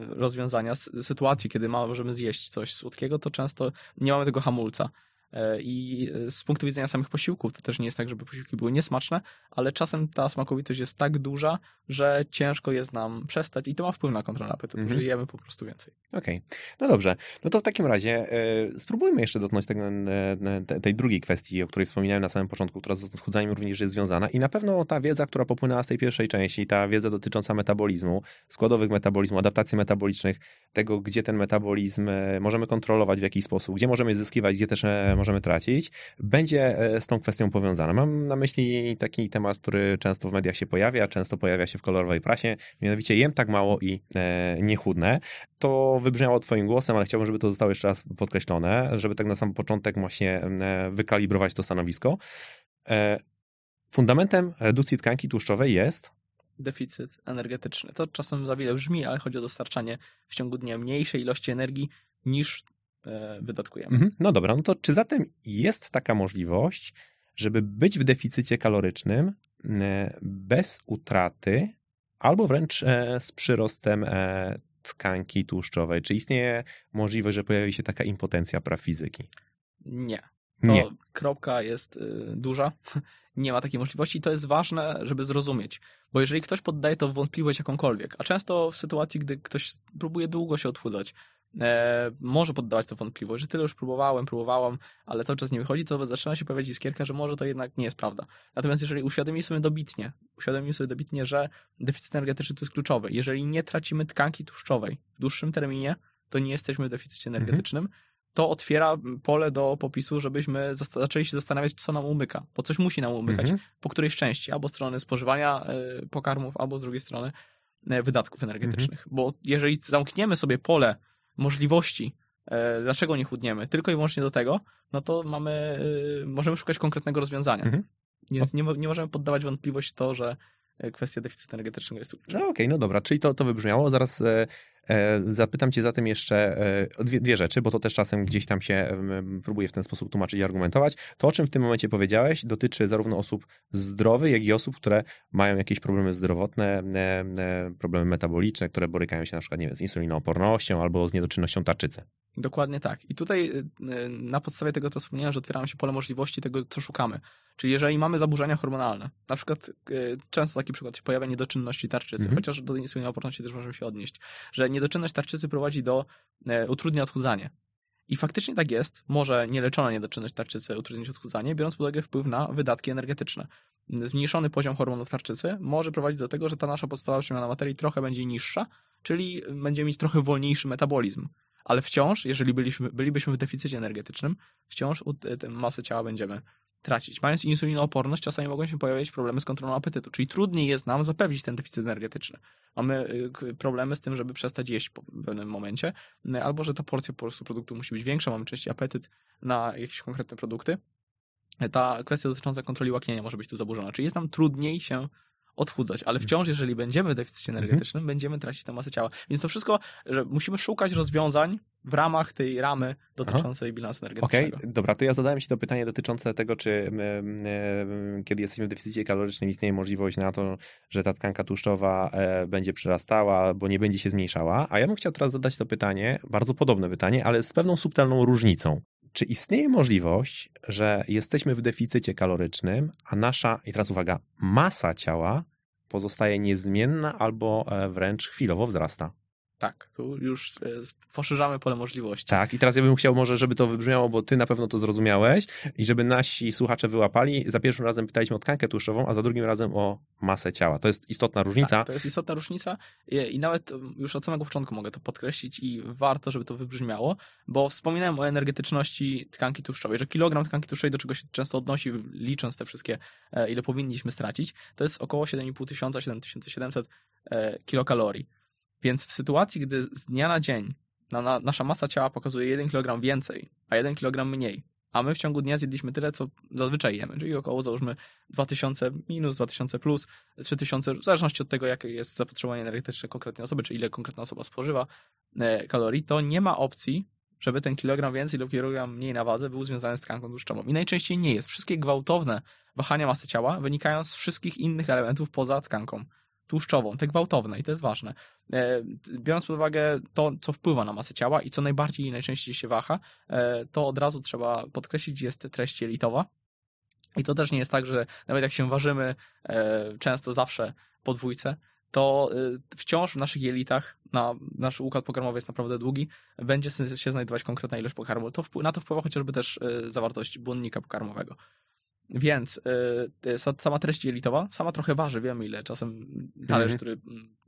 rozwiązania sytuacji, kiedy możemy zjeść coś słodkiego, to często nie mamy tego hamulca. E, I z punktu widzenia samych posiłków, to też nie jest tak, żeby posiłki były niesmaczne, ale czasem ta smakowitość jest tak duża, że ciężko jest nam przestać i to ma wpływ na kontrolę apetytu, mm -hmm. że jemy po prostu więcej. Okej, okay. no dobrze. No to w takim razie y, spróbujmy jeszcze dotknąć tego, y, tej drugiej kwestii, o której wspominałem na samym początku, która z odchudzaniem również jest związana i na pewno ta wiedza, która popłynęła z tej pierwszej części, ta wiedza dotycząca metabolizmu, składowych metabolizmu, adaptacji metabolicznych, tego, gdzie ten metabolizm możemy kontrolować w jakiś sposób, gdzie możemy zyskiwać, gdzie też możemy tracić, będzie z tą kwestią powiązana. Mam na myśli taki temat, który często w mediach się pojawia, często pojawia się w kolorowej prasie, mianowicie jem tak mało i e, nie. To wybrzmiało twoim głosem, ale chciałbym, żeby to zostało jeszcze raz podkreślone, żeby tak na sam początek właśnie e, wykalibrować to stanowisko. E, fundamentem redukcji tkanki tłuszczowej jest deficyt energetyczny. To czasem za wiele brzmi, ale chodzi o dostarczanie w ciągu dnia mniejszej ilości energii niż e, wydatkujemy. Mhm. No dobra, no to czy zatem jest taka możliwość, żeby być w deficycie kalorycznym e, bez utraty albo wręcz e, z przyrostem e, tkanki tłuszczowej? Czy istnieje możliwość, że pojawi się taka impotencja praw fizyki? Nie. To Nie. kropka jest y, duża. <laughs> Nie ma takiej możliwości i to jest ważne, żeby zrozumieć. Bo jeżeli ktoś poddaje to wątpliwość jakąkolwiek, a często w sytuacji, gdy ktoś próbuje długo się odchudzać, e, może poddawać to wątpliwość, że tyle już próbowałem, próbowałam, ale cały czas nie wychodzi, to zaczyna się pojawiać iskierka, że może to jednak nie jest prawda. Natomiast jeżeli uświadomimy sobie dobitnie, uświadomimy sobie dobitnie, że deficyt energetyczny to jest kluczowy, jeżeli nie tracimy tkanki tłuszczowej w dłuższym terminie, to nie jesteśmy w deficycie mhm. energetycznym, mhm. to otwiera pole do popisu, żebyśmy zaczęli się zastanawiać, co nam umyka, bo coś musi nam umykać, mhm. po którejś części, albo strony spożywania y, pokarmów, albo z drugiej strony y, wydatków energetycznych. Mhm. Bo jeżeli zamkniemy sobie pole możliwości, e, dlaczego nie chudniemy, tylko i wyłącznie do tego, no to mamy, e, możemy szukać konkretnego rozwiązania. Mhm. Więc nie, nie możemy poddawać wątpliwość to, że e, kwestia deficytu energetycznego jest tu. No okej, okay, no dobra, czyli to, to wybrzmiało. Zaraz zapytam cię zatem jeszcze e, dwie, dwie, rzeczy, bo to też czasem gdzieś tam się próbuję w ten sposób tłumaczyć i argumentować. To, o czym w tym momencie powiedziałeś, dotyczy zarówno osób zdrowych, jak i osób, które mają jakieś problemy zdrowotne, problemy metaboliczne, które borykają się na przykład nie wiem, z insulinoopornością albo z niedoczynnością tarczycy. Dokładnie tak. I tutaj y, y, na podstawie tego, co wspomniałem, że otwieramy się pole możliwości tego, co szukamy. Czyli jeżeli mamy zaburzenia hormonalne, na przykład y, często taki przykład się pojawia niedoczynności tarczycy, mhm. chociaż do insulinooporności też możemy się odnieść, że niedoczynność tarczycy prowadzi do, utrudnia odchudzanie. I faktycznie tak jest, może nieleczona niedoczynność tarczycy utrudnić odchudzanie, biorąc pod uwagę wpływ na wydatki energetyczne. Zmniejszony poziom hormonów tarczycy może prowadzić do tego, że ta nasza podstawowa przemiana materii trochę będzie niższa, czyli będziemy mieć trochę wolniejszy metabolizm ale wciąż, jeżeli byliśmy, bylibyśmy w deficycie energetycznym, wciąż masę ciała będziemy tracić. Mając insulinooporność, czasami mogą się pojawiać problemy z kontrolą apetytu, czyli trudniej jest nam zapewnić ten deficyt energetyczny. Mamy y, problemy z tym, żeby przestać jeść po pewnym momencie, y, albo że ta porcja po prostu produktu musi być większa, mamy częściej apetyt na jakieś konkretne produkty. Ta kwestia dotycząca kontroli łaknienia może być tu zaburzona, czyli jest nam trudniej się odchudzać, ale wciąż, jeżeli będziemy w deficycie Mhm. energetycznym, będziemy tracić tę masę ciała. Więc to wszystko, że musimy szukać rozwiązań w ramach tej ramy dotyczącej bilansu Okej, energetycznego. dobra, to ja zadałem Ci to pytanie dotyczące tego, czy kiedy jesteśmy w deficycie kalorycznym istnieje możliwość na to, że ta tkanka tłuszczowa e, będzie przyrastała, bo nie będzie się zmniejszała, a ja bym chciał teraz zadać to pytanie, bardzo podobne pytanie, ale z pewną subtelną różnicą. Czy istnieje możliwość, że jesteśmy w deficycie kalorycznym, a nasza, i teraz uwaga, masa ciała pozostaje niezmienna albo e, wręcz chwilowo wzrasta? Tak, tu już e, poszerzamy pole możliwości. Tak, i teraz ja bym chciał może, żeby to wybrzmiało, bo ty na pewno to zrozumiałeś i żeby nasi słuchacze wyłapali. Za pierwszym razem pytaliśmy o tkankę tłuszczową, a za drugim razem o masę ciała. To jest istotna różnica. Tak, to jest istotna różnica i, i nawet już od samego początku mogę to podkreślić i warto, żeby to wybrzmiało, bo wspominałem o energetyczności tkanki tłuszczowej, że kilogram tkanki tłuszczowej, do czego się często odnosi, licząc te wszystkie, e, ile powinniśmy stracić, to jest około 7,5 tysiąca, 7700 e, kilokalorii. Więc w sytuacji, gdy z dnia na dzień na, na, nasza masa ciała pokazuje 1 kg więcej, a 1 kg mniej, a my w ciągu dnia zjedliśmy tyle, co zazwyczaj jemy, czyli około załóżmy 2000 minus, 2000 plus, 3000, w zależności od tego, jakie jest zapotrzebowanie energetyczne konkretnej osoby, czy ile konkretna osoba spożywa e, kalorii, to nie ma opcji, żeby ten kilogram więcej lub kilogram mniej na wadze był związany z tkanką tłuszczową. I najczęściej nie jest. Wszystkie gwałtowne wahania masy ciała wynikają z wszystkich innych elementów poza tkanką tłuszczową, te gwałtowne i to jest ważne. E, Biorąc pod uwagę to, co wpływa na masę ciała i co najbardziej i najczęściej się waha, e, to od razu trzeba podkreślić, jest treść jelitowa. I to też nie jest tak, że nawet jak się ważymy e, często zawsze po dwójce, to wciąż w naszych jelitach, na, nasz układ pokarmowy jest naprawdę długi, będzie się znajdować konkretna ilość pokarmu. To na to wpływa chociażby też zawartość błonnika pokarmowego. Więc y, sa- sama treść jelitowa, sama trochę waży, wiemy ile czasem talerz, Mhm. który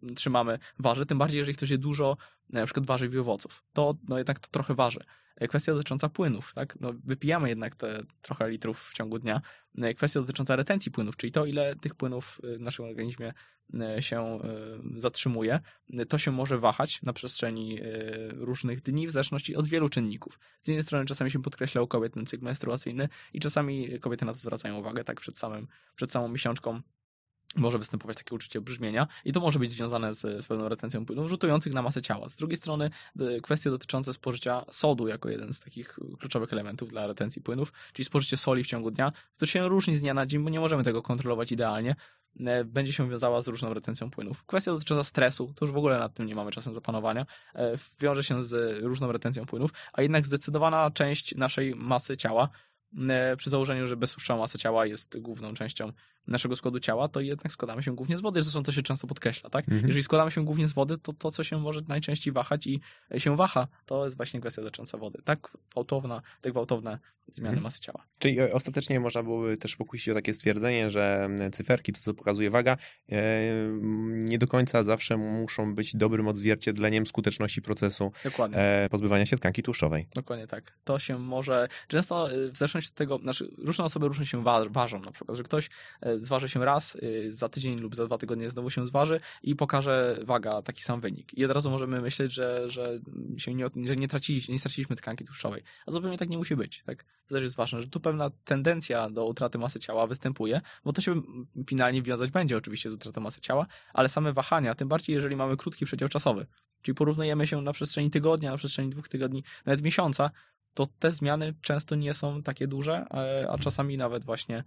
mm, trzymamy, waży, tym bardziej jeżeli ktoś je dużo, na przykład warzyw i owoców, to no jednak to trochę waży. E, Kwestia dotycząca płynów, tak? No, wypijamy jednak te trochę litrów w ciągu dnia. E, Kwestia dotycząca retencji płynów, czyli to, ile tych płynów y, w naszym organizmie się zatrzymuje, to się może wahać na przestrzeni różnych dni, w zależności od wielu czynników. Z jednej strony czasami się podkreśla u kobiet ten cykl menstruacyjny i czasami kobiety na to zwracają uwagę, tak przed, samym, przed samą miesiączką może występować takie uczucie brzmienia i to może być związane z, z pewną retencją płynów rzutujących na masę ciała. Z drugiej strony y, kwestie dotyczące spożycia sodu jako jeden z takich kluczowych elementów dla retencji płynów, czyli spożycie soli w ciągu dnia, to się różni z dnia na dzień, bo nie możemy tego kontrolować idealnie, e, będzie się wiązała z różną retencją płynów. Kwestia dotycząca stresu, to już w ogóle nad tym nie mamy czasem zapanowania, e, wiąże się z różną retencją płynów, a jednak zdecydowana część naszej masy ciała e, przy założeniu, że beztłuszczowa masa ciała jest główną częścią naszego składu ciała, to jednak składamy się głównie z wody. Zresztą to się często podkreśla, tak? Mhm. Jeżeli składamy się głównie z wody, to to, co się może najczęściej wahać i się waha, to jest właśnie kwestia dotycząca wody. Tak gwałtowna, te gwałtowne zmiany Mhm. masy ciała. Czyli e, ostatecznie można byłoby też pokusić o takie stwierdzenie, że m, cyferki, to co pokazuje waga, e, nie do końca zawsze muszą być dobrym odzwierciedleniem skuteczności procesu Dokładnie. e, pozbywania się tkanki tłuszczowej. Dokładnie tak. To się może. Często w zależności od tego, znaczy różne osoby różnie się wa- ważą. Na przykład, że ktoś zważy się raz, y, za tydzień lub za dwa tygodnie znowu się zważy i pokaże waga taki sam wynik. I od razu możemy myśleć, że, że się nie, że nie, traciliśmy, nie straciliśmy tkanki tłuszczowej. A zupełnie tak nie musi być. Tak? To też jest ważne, że tu pewna tendencja do utraty masy ciała występuje, bo to się finalnie wiązać będzie oczywiście z utratą masy ciała, ale same wahania, tym bardziej jeżeli mamy krótki przedział czasowy, czyli porównujemy się na przestrzeni tygodnia, na przestrzeni dwóch tygodni, nawet miesiąca, to te zmiany często nie są takie duże, e, a czasami nawet właśnie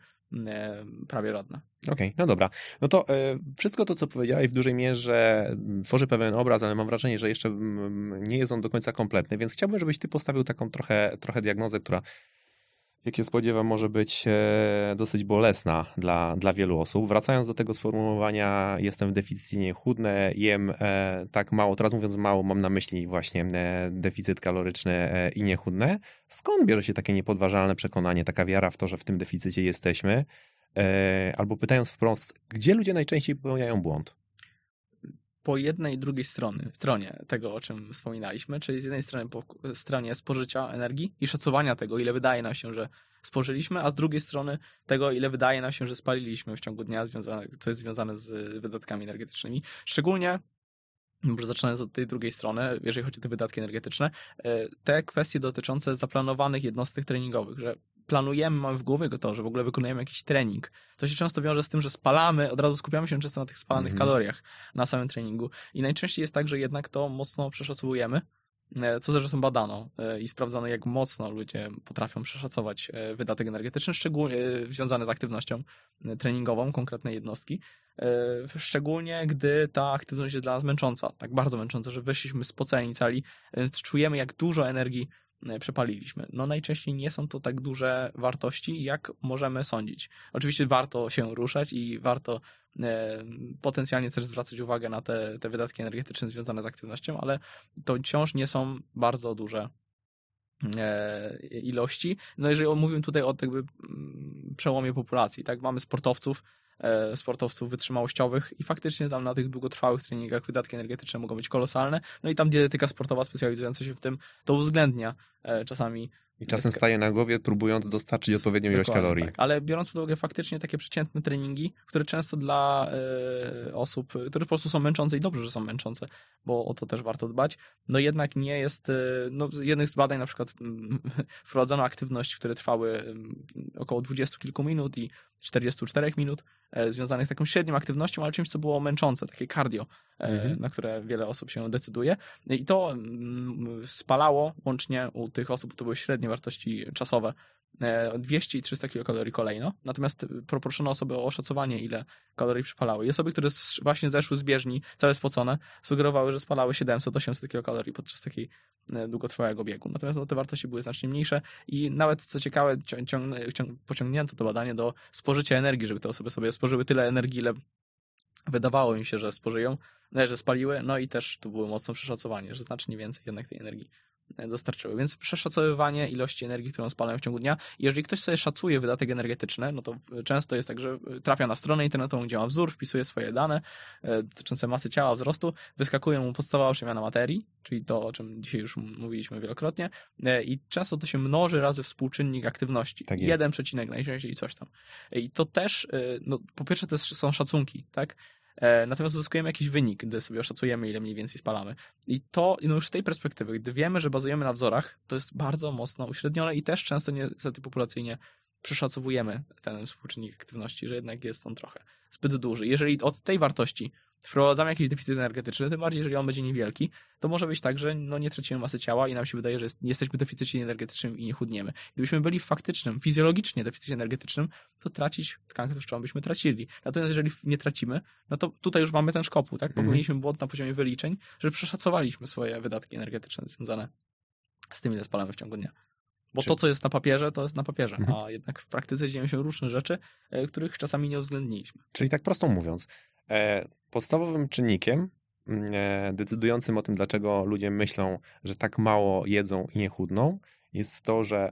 e, prawie żadne. Okej, no dobra. No to e, wszystko to, co powiedziałeś w dużej mierze m, tworzy pewien obraz, ale mam wrażenie, że jeszcze mm, nie jest on do końca kompletny, więc chciałbym, żebyś ty postawił taką trochę, trochę diagnozę, która jak się spodziewam, może być e, dosyć bolesna dla, dla wielu osób. Wracając do tego sformułowania, jestem w deficycie, nie chudnę, jem e, tak mało, teraz mówiąc mało, mam na myśli właśnie e, deficyt kaloryczny i nie chudnę. Skąd bierze się takie niepodważalne przekonanie, taka wiara w to, że w tym deficycie jesteśmy? Albo pytając wprost, gdzie ludzie najczęściej popełniają błąd? Po jednej i drugiej strony, stronie tego, o czym wspominaliśmy, czyli z jednej strony po stronie spożycia energii i szacowania tego, ile wydaje nam się, że spożyliśmy, a z drugiej strony tego, ile wydaje nam się, że spaliliśmy w ciągu dnia, związane, co jest związane z wydatkami energetycznymi. Szczególnie może zaczynając od tej drugiej strony, jeżeli chodzi o te wydatki energetyczne, e, te kwestie dotyczące zaplanowanych jednostek treningowych, że planujemy, mamy w głowie to, że w ogóle wykonujemy jakiś trening. To się często wiąże z tym, że spalamy, od razu skupiamy się często na tych spalanych Mhm. kaloriach na samym treningu. I najczęściej jest tak, że jednak to mocno przeszacowujemy, e, co zresztą badano e, i sprawdzono, jak mocno ludzie potrafią przeszacować e, wydatek energetyczny, szczególnie związany z aktywnością treningową konkretnej jednostki. Szczególnie gdy ta aktywność jest dla nas męcząca, tak bardzo męcząca, że wyszliśmy spoceni cali, więc czujemy, jak dużo energii przepaliliśmy. No najczęściej nie są to tak duże wartości, jak możemy sądzić. Oczywiście warto się ruszać i warto e, potencjalnie też zwracać uwagę na te, te wydatki energetyczne związane z aktywnością, ale to wciąż nie są bardzo duże e, ilości. No jeżeli mówimy tutaj o jakby mm, przełomie populacji, tak, mamy sportowców, e, sportowców wytrzymałościowych i faktycznie tam na tych długotrwałych treningach wydatki energetyczne mogą być kolosalne, no i tam dietetyka sportowa specjalizująca się w tym to uwzględnia e, czasami I czasem staje na głowie, próbując dostarczyć odpowiednią ilość kalorii. Tak. Ale biorąc pod uwagę faktycznie takie przeciętne treningi, które często dla e, osób, które po prostu są męczące i dobrze, że są męczące, bo o to też warto dbać, no jednak nie jest, e, no z jednych z badań na przykład mm, <laughs> wprowadzono aktywność, które trwały mm, około 20 kilku minut i 44 minut, e, związanych z taką średnią aktywnością, ale czymś, co było męczące, takie cardio, Mhm. na które wiele osób się decyduje. I to mm, spalało łącznie u tych osób, to były średnie wartości czasowe, e, 200 i 300 kilokalorii kolejno. Natomiast poproszono osoby o oszacowanie, ile kalorii przypalały. I osoby, które właśnie zeszły z bieżni, całe spocone, sugerowały, że spalały 700-800 kilokalorii podczas takiej e, długotrwałego biegu. Natomiast no, te wartości były znacznie mniejsze i nawet, co ciekawe, cią- ciąg- ciąg- pociągnięto to badanie do spożycia energii, żeby te osoby sobie spożyły tyle energii, ile wydawało im się, że spożyją, no, że spaliły, no i też to było mocno przeszacowanie, że znacznie więcej jednak tej energii e, dostarczyły. Więc przeszacowywanie ilości energii, którą spalają w ciągu dnia. Jeżeli ktoś sobie szacuje wydatek energetyczny, no to często jest tak, że trafia na stronę internetową, gdzie ma wzór, wpisuje swoje dane e, dotyczące masy ciała, wzrostu, wyskakuje mu podstawowa przemiana materii, czyli to, o czym dzisiaj już mówiliśmy wielokrotnie, e, i często to się mnoży razy współczynnik aktywności. Tak jest. Jeden przecinek najczęściej i coś tam. I to też, e, no, po pierwsze, to są szacunki, tak? E, Natomiast uzyskujemy jakiś wynik, gdy sobie oszacujemy, ile mniej więcej spalamy. I to no już z tej perspektywy, gdy wiemy, że bazujemy na wzorach, to jest bardzo mocno uśrednione i też często niestety populacyjnie przeszacowujemy ten współczynnik aktywności, że jednak jest on trochę zbyt duży. Jeżeli od tej wartości wprowadzamy jakiś deficyt energetyczny, tym bardziej jeżeli on będzie niewielki, to może być tak, że no nie tracimy masy ciała i nam się wydaje, że jest, jesteśmy w deficycie energetycznym i nie chudniemy. Gdybyśmy byli w faktycznym, fizjologicznie deficycie energetycznym, to tracić tkankę tłuszczową byśmy tracili. Natomiast jeżeli nie tracimy, no to tutaj już mamy ten szkopuł, tak? Popełniliśmy błąd na poziomie wyliczeń, że przeszacowaliśmy swoje wydatki energetyczne związane z tym, ile spalamy w ciągu dnia. Bo to, co jest na papierze, to jest na papierze, Mhm. a jednak w praktyce dzieją się różne rzeczy, e, których czasami nie uwzględniliśmy. Czyli tak prosto mówiąc, podstawowym czynnikiem mm, e, decydującym o tym, dlaczego ludzie myślą, że tak mało jedzą i nie chudną, jest to, że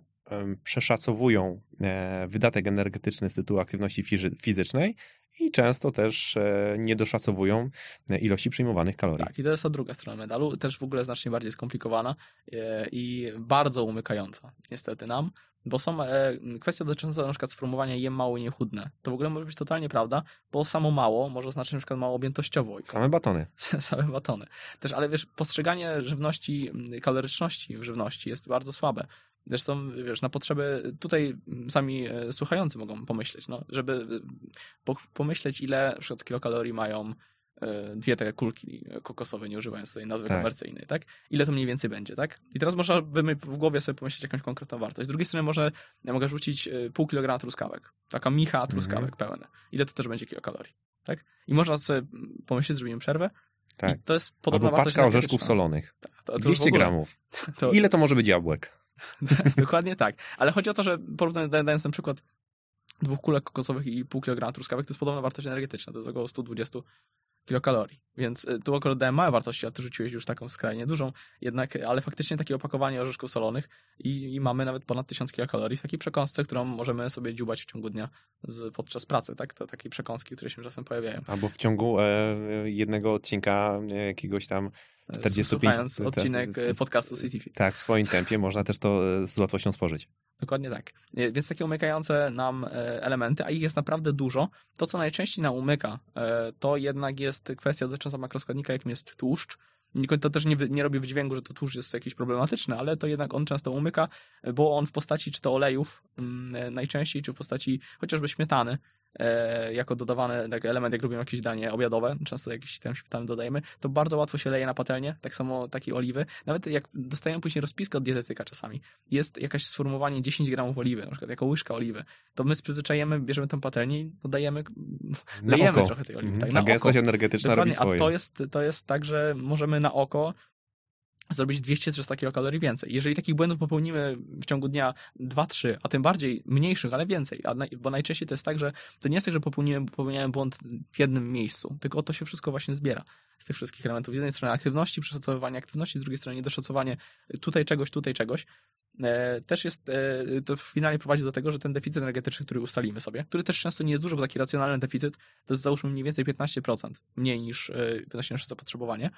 przeszacowują e, wydatek energetyczny z tytułu aktywności fizy- fizycznej i często też e, niedoszacowują e, ilości przyjmowanych kalorii. Tak, i to jest ta druga strona medalu, też w ogóle znacznie bardziej skomplikowana e, i bardzo umykająca, niestety nam, bo są e, kwestie dotyczące na przykład sformułowania jem mało i nie chudnę. To w ogóle może być totalnie prawda, bo samo mało może znaczyć na przykład mało objętościowo. Same batony. <laughs> same batony. Też, ale wiesz, postrzeganie żywności, mm, kaloryczności w żywności jest bardzo słabe. Zresztą, wiesz, na potrzeby, tutaj mm, sami e, słuchający mogą pomyśleć, no, żeby po, pomyśleć, ile na przykład kilokalorii mają e, dwie te kulki kokosowe, nie używając tej nazwy Tak. komercyjnej, tak? Ile to mniej więcej będzie, tak? I teraz można by w głowie sobie pomyśleć jakąś konkretną wartość. Z drugiej strony może, ja mogę rzucić e, pół kilograma truskawek. Taka micha truskawek pełne. Ile to też będzie kilokalorii, tak? I można sobie mm, pomyśleć, zrobimy przerwę Tak. i to jest podobna Albo paczka orzeszków solonych. To, to już w 200 ogóle- gramów. <laughs> To, Ile to może być jabłek? <laughs> dokładnie tak. Ale chodzi o to, że porównując, dając ten przykład dwóch kulek kokosowych i pół kilograma truskawek, to jest podobna wartość energetyczna. To jest około 120 kilokalorii. Więc y, tu akurat dałem małe wartości, a ty rzuciłeś już taką skrajnie dużą. Jednak, ale faktycznie takie opakowanie orzeszków solonych i, i mamy nawet ponad 1000 kilokalorii w takiej przekąsce, którą możemy sobie dziubać w ciągu dnia z, podczas pracy, tak? To takiej przekąski, które się czasem pojawiają. Albo w ciągu e, jednego odcinka e, jakiegoś tam e, 45 słuchając tak, odcinek tak, e, podcastu CityFit. Tak, w swoim tempie można też to e, z łatwością spożyć. Dokładnie tak. E, Więc takie umykające nam elementy, a ich jest naprawdę dużo. To, co najczęściej nam umyka, to jednak jest kwestia dotycząca makroskładnika, jakim jest tłuszcz. To też nie, nie robi wydźwięku, że to tłuszcz jest jakiś problematyczny, ale to jednak on często umyka, bo on w postaci czy to olejów mm, najczęściej, czy w postaci chociażby śmietany, jako dodawany taki element, jak robimy jakieś danie obiadowe, często jakiś tam śmietany dodajemy, to bardzo łatwo się leje na patelnię, tak samo takiej oliwy. Nawet jak dostajemy później rozpiskę od dietetyka czasami, jest jakaś sformułowanie 10 gramów oliwy, na przykład jako łyżka oliwy, to my z przyzwyczajemy, bierzemy tę patelnię i dodajemy, Na lejemy oko. trochę tej oliwy. Mhm. Tak, A na oko. gęstość energetyczna Dokładnie, robi swoje. a to jest, to jest tak, że możemy na oko zrobić 200-300 kilokalorii więcej. Jeżeli takich błędów popełnimy w ciągu dnia 2-3, a tym bardziej mniejszych, ale więcej, naj, bo najczęściej to jest tak, że to nie jest tak, że popełniłem, popełniałem błąd w jednym miejscu, tylko to się wszystko właśnie zbiera z tych wszystkich elementów. Z jednej strony aktywności, przeszacowywanie aktywności, z drugiej strony niedoszacowanie tutaj czegoś, tutaj czegoś. E, też jest, e, to finalnie prowadzi do tego, że ten deficyt energetyczny, który ustalimy sobie, który też często nie jest duży, bo taki racjonalny deficyt to jest załóżmy mniej więcej 15% mniej niż e, nasze zapotrzebowanie,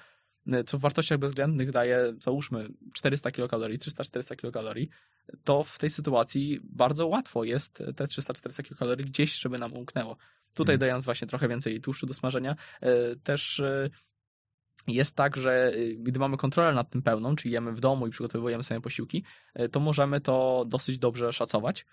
co w wartościach bezwzględnych daje, załóżmy, 400 kilokalorii, 300-400 kilokalorii, to w tej sytuacji bardzo łatwo jest te 300-400 kilokalorii gdzieś, żeby nam umknęło. Tutaj Mhm. dając właśnie trochę więcej tłuszczu do smażenia, e, też e, jest tak, że y, gdy mamy kontrolę nad tym pełną, czyli jemy w domu i przygotowujemy sobie posiłki, y, to możemy to dosyć dobrze szacować, y,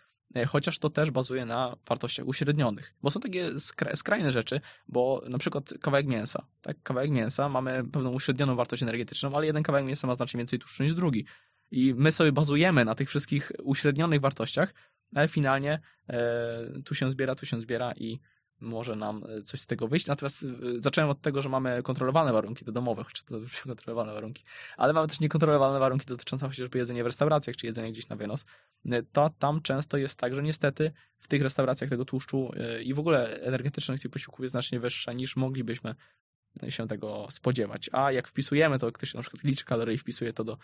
chociaż to też bazuje na wartościach uśrednionych, bo są takie skra- skrajne rzeczy, bo na przykład kawałek mięsa, tak, kawałek mięsa mamy pewną uśrednioną wartość energetyczną, ale jeden kawałek mięsa ma znacznie więcej tłuszczu niż drugi. I my sobie bazujemy na tych wszystkich uśrednionych wartościach, ale finalnie e, tu się zbiera, tu się zbiera i może nam e, coś z tego wyjść. Natomiast e, zacząłem od tego, że mamy kontrolowane warunki, te domowe, choć to już <laughs> kontrolowane warunki, ale mamy też niekontrolowane warunki dotyczące chociażby jedzenia w restauracjach, czy jedzenia gdzieś na wynos. E, To tam często jest tak, że niestety w tych restauracjach tego tłuszczu i w ogóle energetyczność tych posiłków jest znacznie wyższa niż moglibyśmy się tego spodziewać. A jak wpisujemy to, ktoś na przykład liczy kalorie i wpisuje to do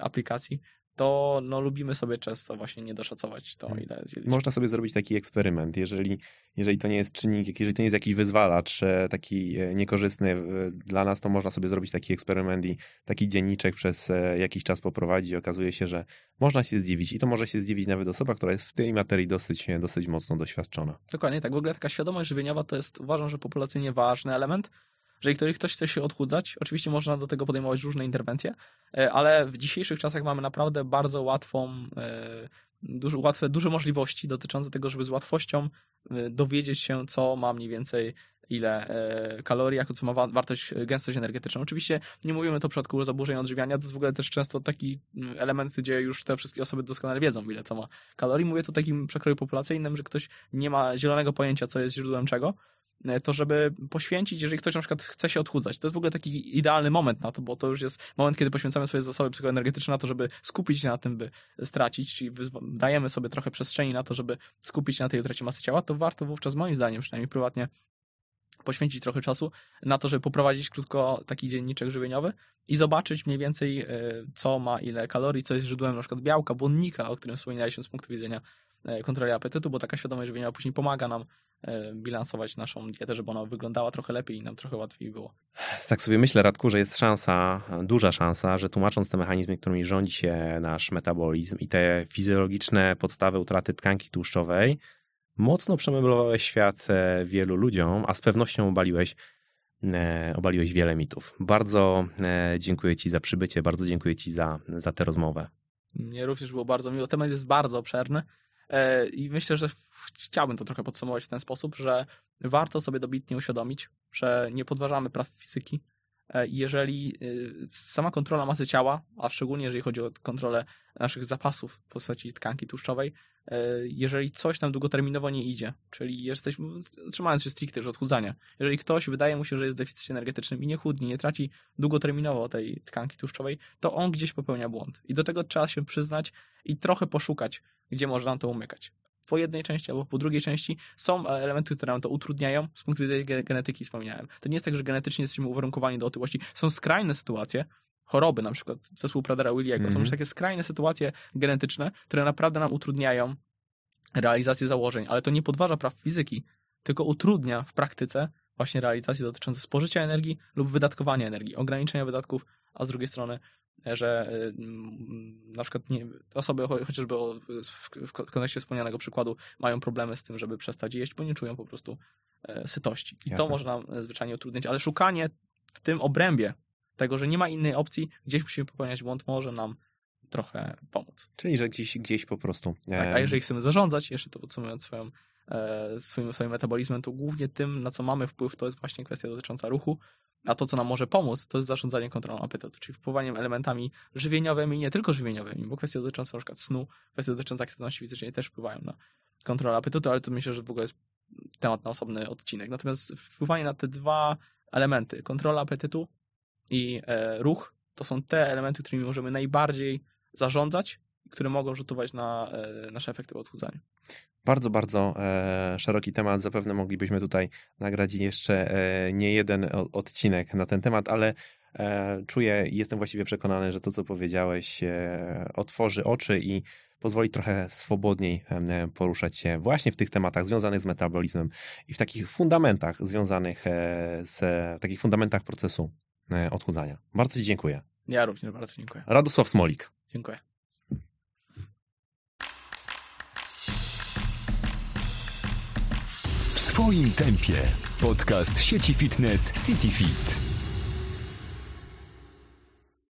aplikacji, to no, lubimy sobie często właśnie nie doszacować to, Hmm. ile zjedliśmy. Można sobie zrobić taki eksperyment. Jeżeli, jeżeli to nie jest czynnik, jeżeli to nie jest jakiś wyzwalacz e, taki e, niekorzystny dla nas, to można sobie zrobić taki eksperyment i taki dzienniczek przez e, jakiś czas poprowadzić okazuje się, że można się zdziwić i to może się zdziwić nawet osoba, która jest w tej materii dosyć, dosyć mocno doświadczona. Dokładnie tak. W ogóle taka świadomość żywieniowa to jest, uważam, że populacyjnie ważny element. Że jeżeli ktoś chce się odchudzać, oczywiście można do tego podejmować różne interwencje, e, ale w dzisiejszych czasach mamy naprawdę bardzo łatwą, e, duży, łatwe, duże możliwości dotyczące tego, żeby z łatwością e, dowiedzieć się, co ma mniej więcej ile kalorii, jako co ma wa- wartość, gęstość energetyczną. Oczywiście nie mówimy to w przypadku zaburzeń odżywiania, to jest w ogóle też często taki element, gdzie już te wszystkie osoby doskonale wiedzą, ile co ma kalorii. Mówię to takim przekroju populacyjnym, że ktoś nie ma zielonego pojęcia, co jest źródłem czego, to żeby poświęcić, jeżeli ktoś na przykład chce się odchudzać. To jest w ogóle taki idealny moment na to, bo to już jest moment, kiedy poświęcamy swoje zasoby psychoenergetyczne na to, żeby skupić się na tym, by stracić, czyli dajemy sobie trochę przestrzeni na to, żeby skupić się na tej utracie masy ciała, to warto wówczas moim zdaniem, przynajmniej prywatnie, poświęcić trochę czasu na to, żeby poprowadzić krótko taki dzienniczek żywieniowy i zobaczyć mniej więcej, e, co ma ile kalorii, co jest źródłem na przykład białka, błonnika, o którym wspominaliśmy z punktu widzenia e, kontroli apetytu, bo taka świadomość żywieniowa później pomaga nam e, bilansować naszą dietę, żeby ona wyglądała trochę lepiej i nam trochę łatwiej było. Tak sobie myślę, Radku, że jest szansa, duża szansa, że tłumacząc te mechanizmy, którymi rządzi się nasz metabolizm i te fizjologiczne podstawy utraty tkanki tłuszczowej, mocno przemeblowałeś świat e, wielu ludziom, a z pewnością obaliłeś, e, obaliłeś wiele mitów. Bardzo e, dziękuję Ci za przybycie, bardzo dziękuję Ci za, za tę rozmowę. Mnie również było bardzo miło. Temat jest bardzo obszerny e, i myślę, że chciałbym to trochę podsumować w ten sposób, że warto sobie dobitnie uświadomić, że nie podważamy praw fizyki. E, Jeżeli e, sama kontrola masy ciała, a szczególnie jeżeli chodzi o kontrolę naszych zapasów w postaci tkanki tłuszczowej, e, jeżeli coś nam długoterminowo nie idzie, czyli jesteśmy, trzymając się stricte już odchudzania, jeżeli ktoś wydaje mu się, że jest w deficycie energetycznym i nie chudnie, nie traci długoterminowo tej tkanki tłuszczowej, to on gdzieś popełnia błąd. I do tego trzeba się przyznać i trochę poszukać, gdzie można to umykać. Po jednej części albo po drugiej części są elementy, które nam to utrudniają z punktu widzenia ge- genetyki, wspomniałem. To nie jest tak, że genetycznie jesteśmy uwarunkowani do otyłości. Są skrajne sytuacje, choroby, na przykład zespół Pradera Williego. Są Mhm. już takie skrajne sytuacje genetyczne, które naprawdę nam utrudniają realizację założeń, ale to nie podważa praw fizyki, tylko utrudnia w praktyce właśnie realizacje dotyczące spożycia energii lub wydatkowania energii, ograniczenia wydatków, a z drugiej strony, że mm, na przykład nie, osoby cho- chociażby w, w kontekście wspomnianego przykładu mają problemy z tym, żeby przestać jeść, bo nie czują po prostu e, sytości. I Jasne. to może nam e, zwyczajnie utrudnić, ale szukanie w tym obrębie tego, że nie ma innej opcji, gdzieś musimy popełniać błąd, może nam trochę pomóc. Czyli, że gdzieś, gdzieś po prostu. Tak, e, a jeżeli chcemy zarządzać, jeszcze to podsumowując swoją, swoim, swoim metabolizmem, to głównie tym, na co mamy wpływ, to jest właśnie kwestia dotycząca ruchu, a to, co nam może pomóc, to jest zarządzanie kontrolą apetytu, czyli wpływaniem elementami żywieniowymi, nie tylko żywieniowymi, bo kwestie dotyczące przykład snu, kwestie dotyczące aktywności fizycznej też wpływają na kontrolę apetytu, ale to myślę, że w ogóle jest temat na osobny odcinek. Natomiast wpływanie na te dwa elementy, kontrola apetytu i e, ruch, to są te elementy, którymi możemy najbardziej zarządzać, które mogą rzutować na e, nasze efekty w odchudzaniu. Bardzo, bardzo e, szeroki temat. Zapewne moglibyśmy tutaj nagrać jeszcze e, nie jeden odcinek na ten temat, ale czuję i jestem właściwie przekonany, że to, co powiedziałeś, otworzy oczy i pozwoli trochę swobodniej poruszać się właśnie w tych tematach związanych z metabolizmem i w takich fundamentach związanych z takich fundamentach procesu odchudzania. Bardzo Ci dziękuję. Ja również bardzo dziękuję. Radosław Smolik. Dziękuję. W swoim tempie. Podcast sieci fitness CityFit.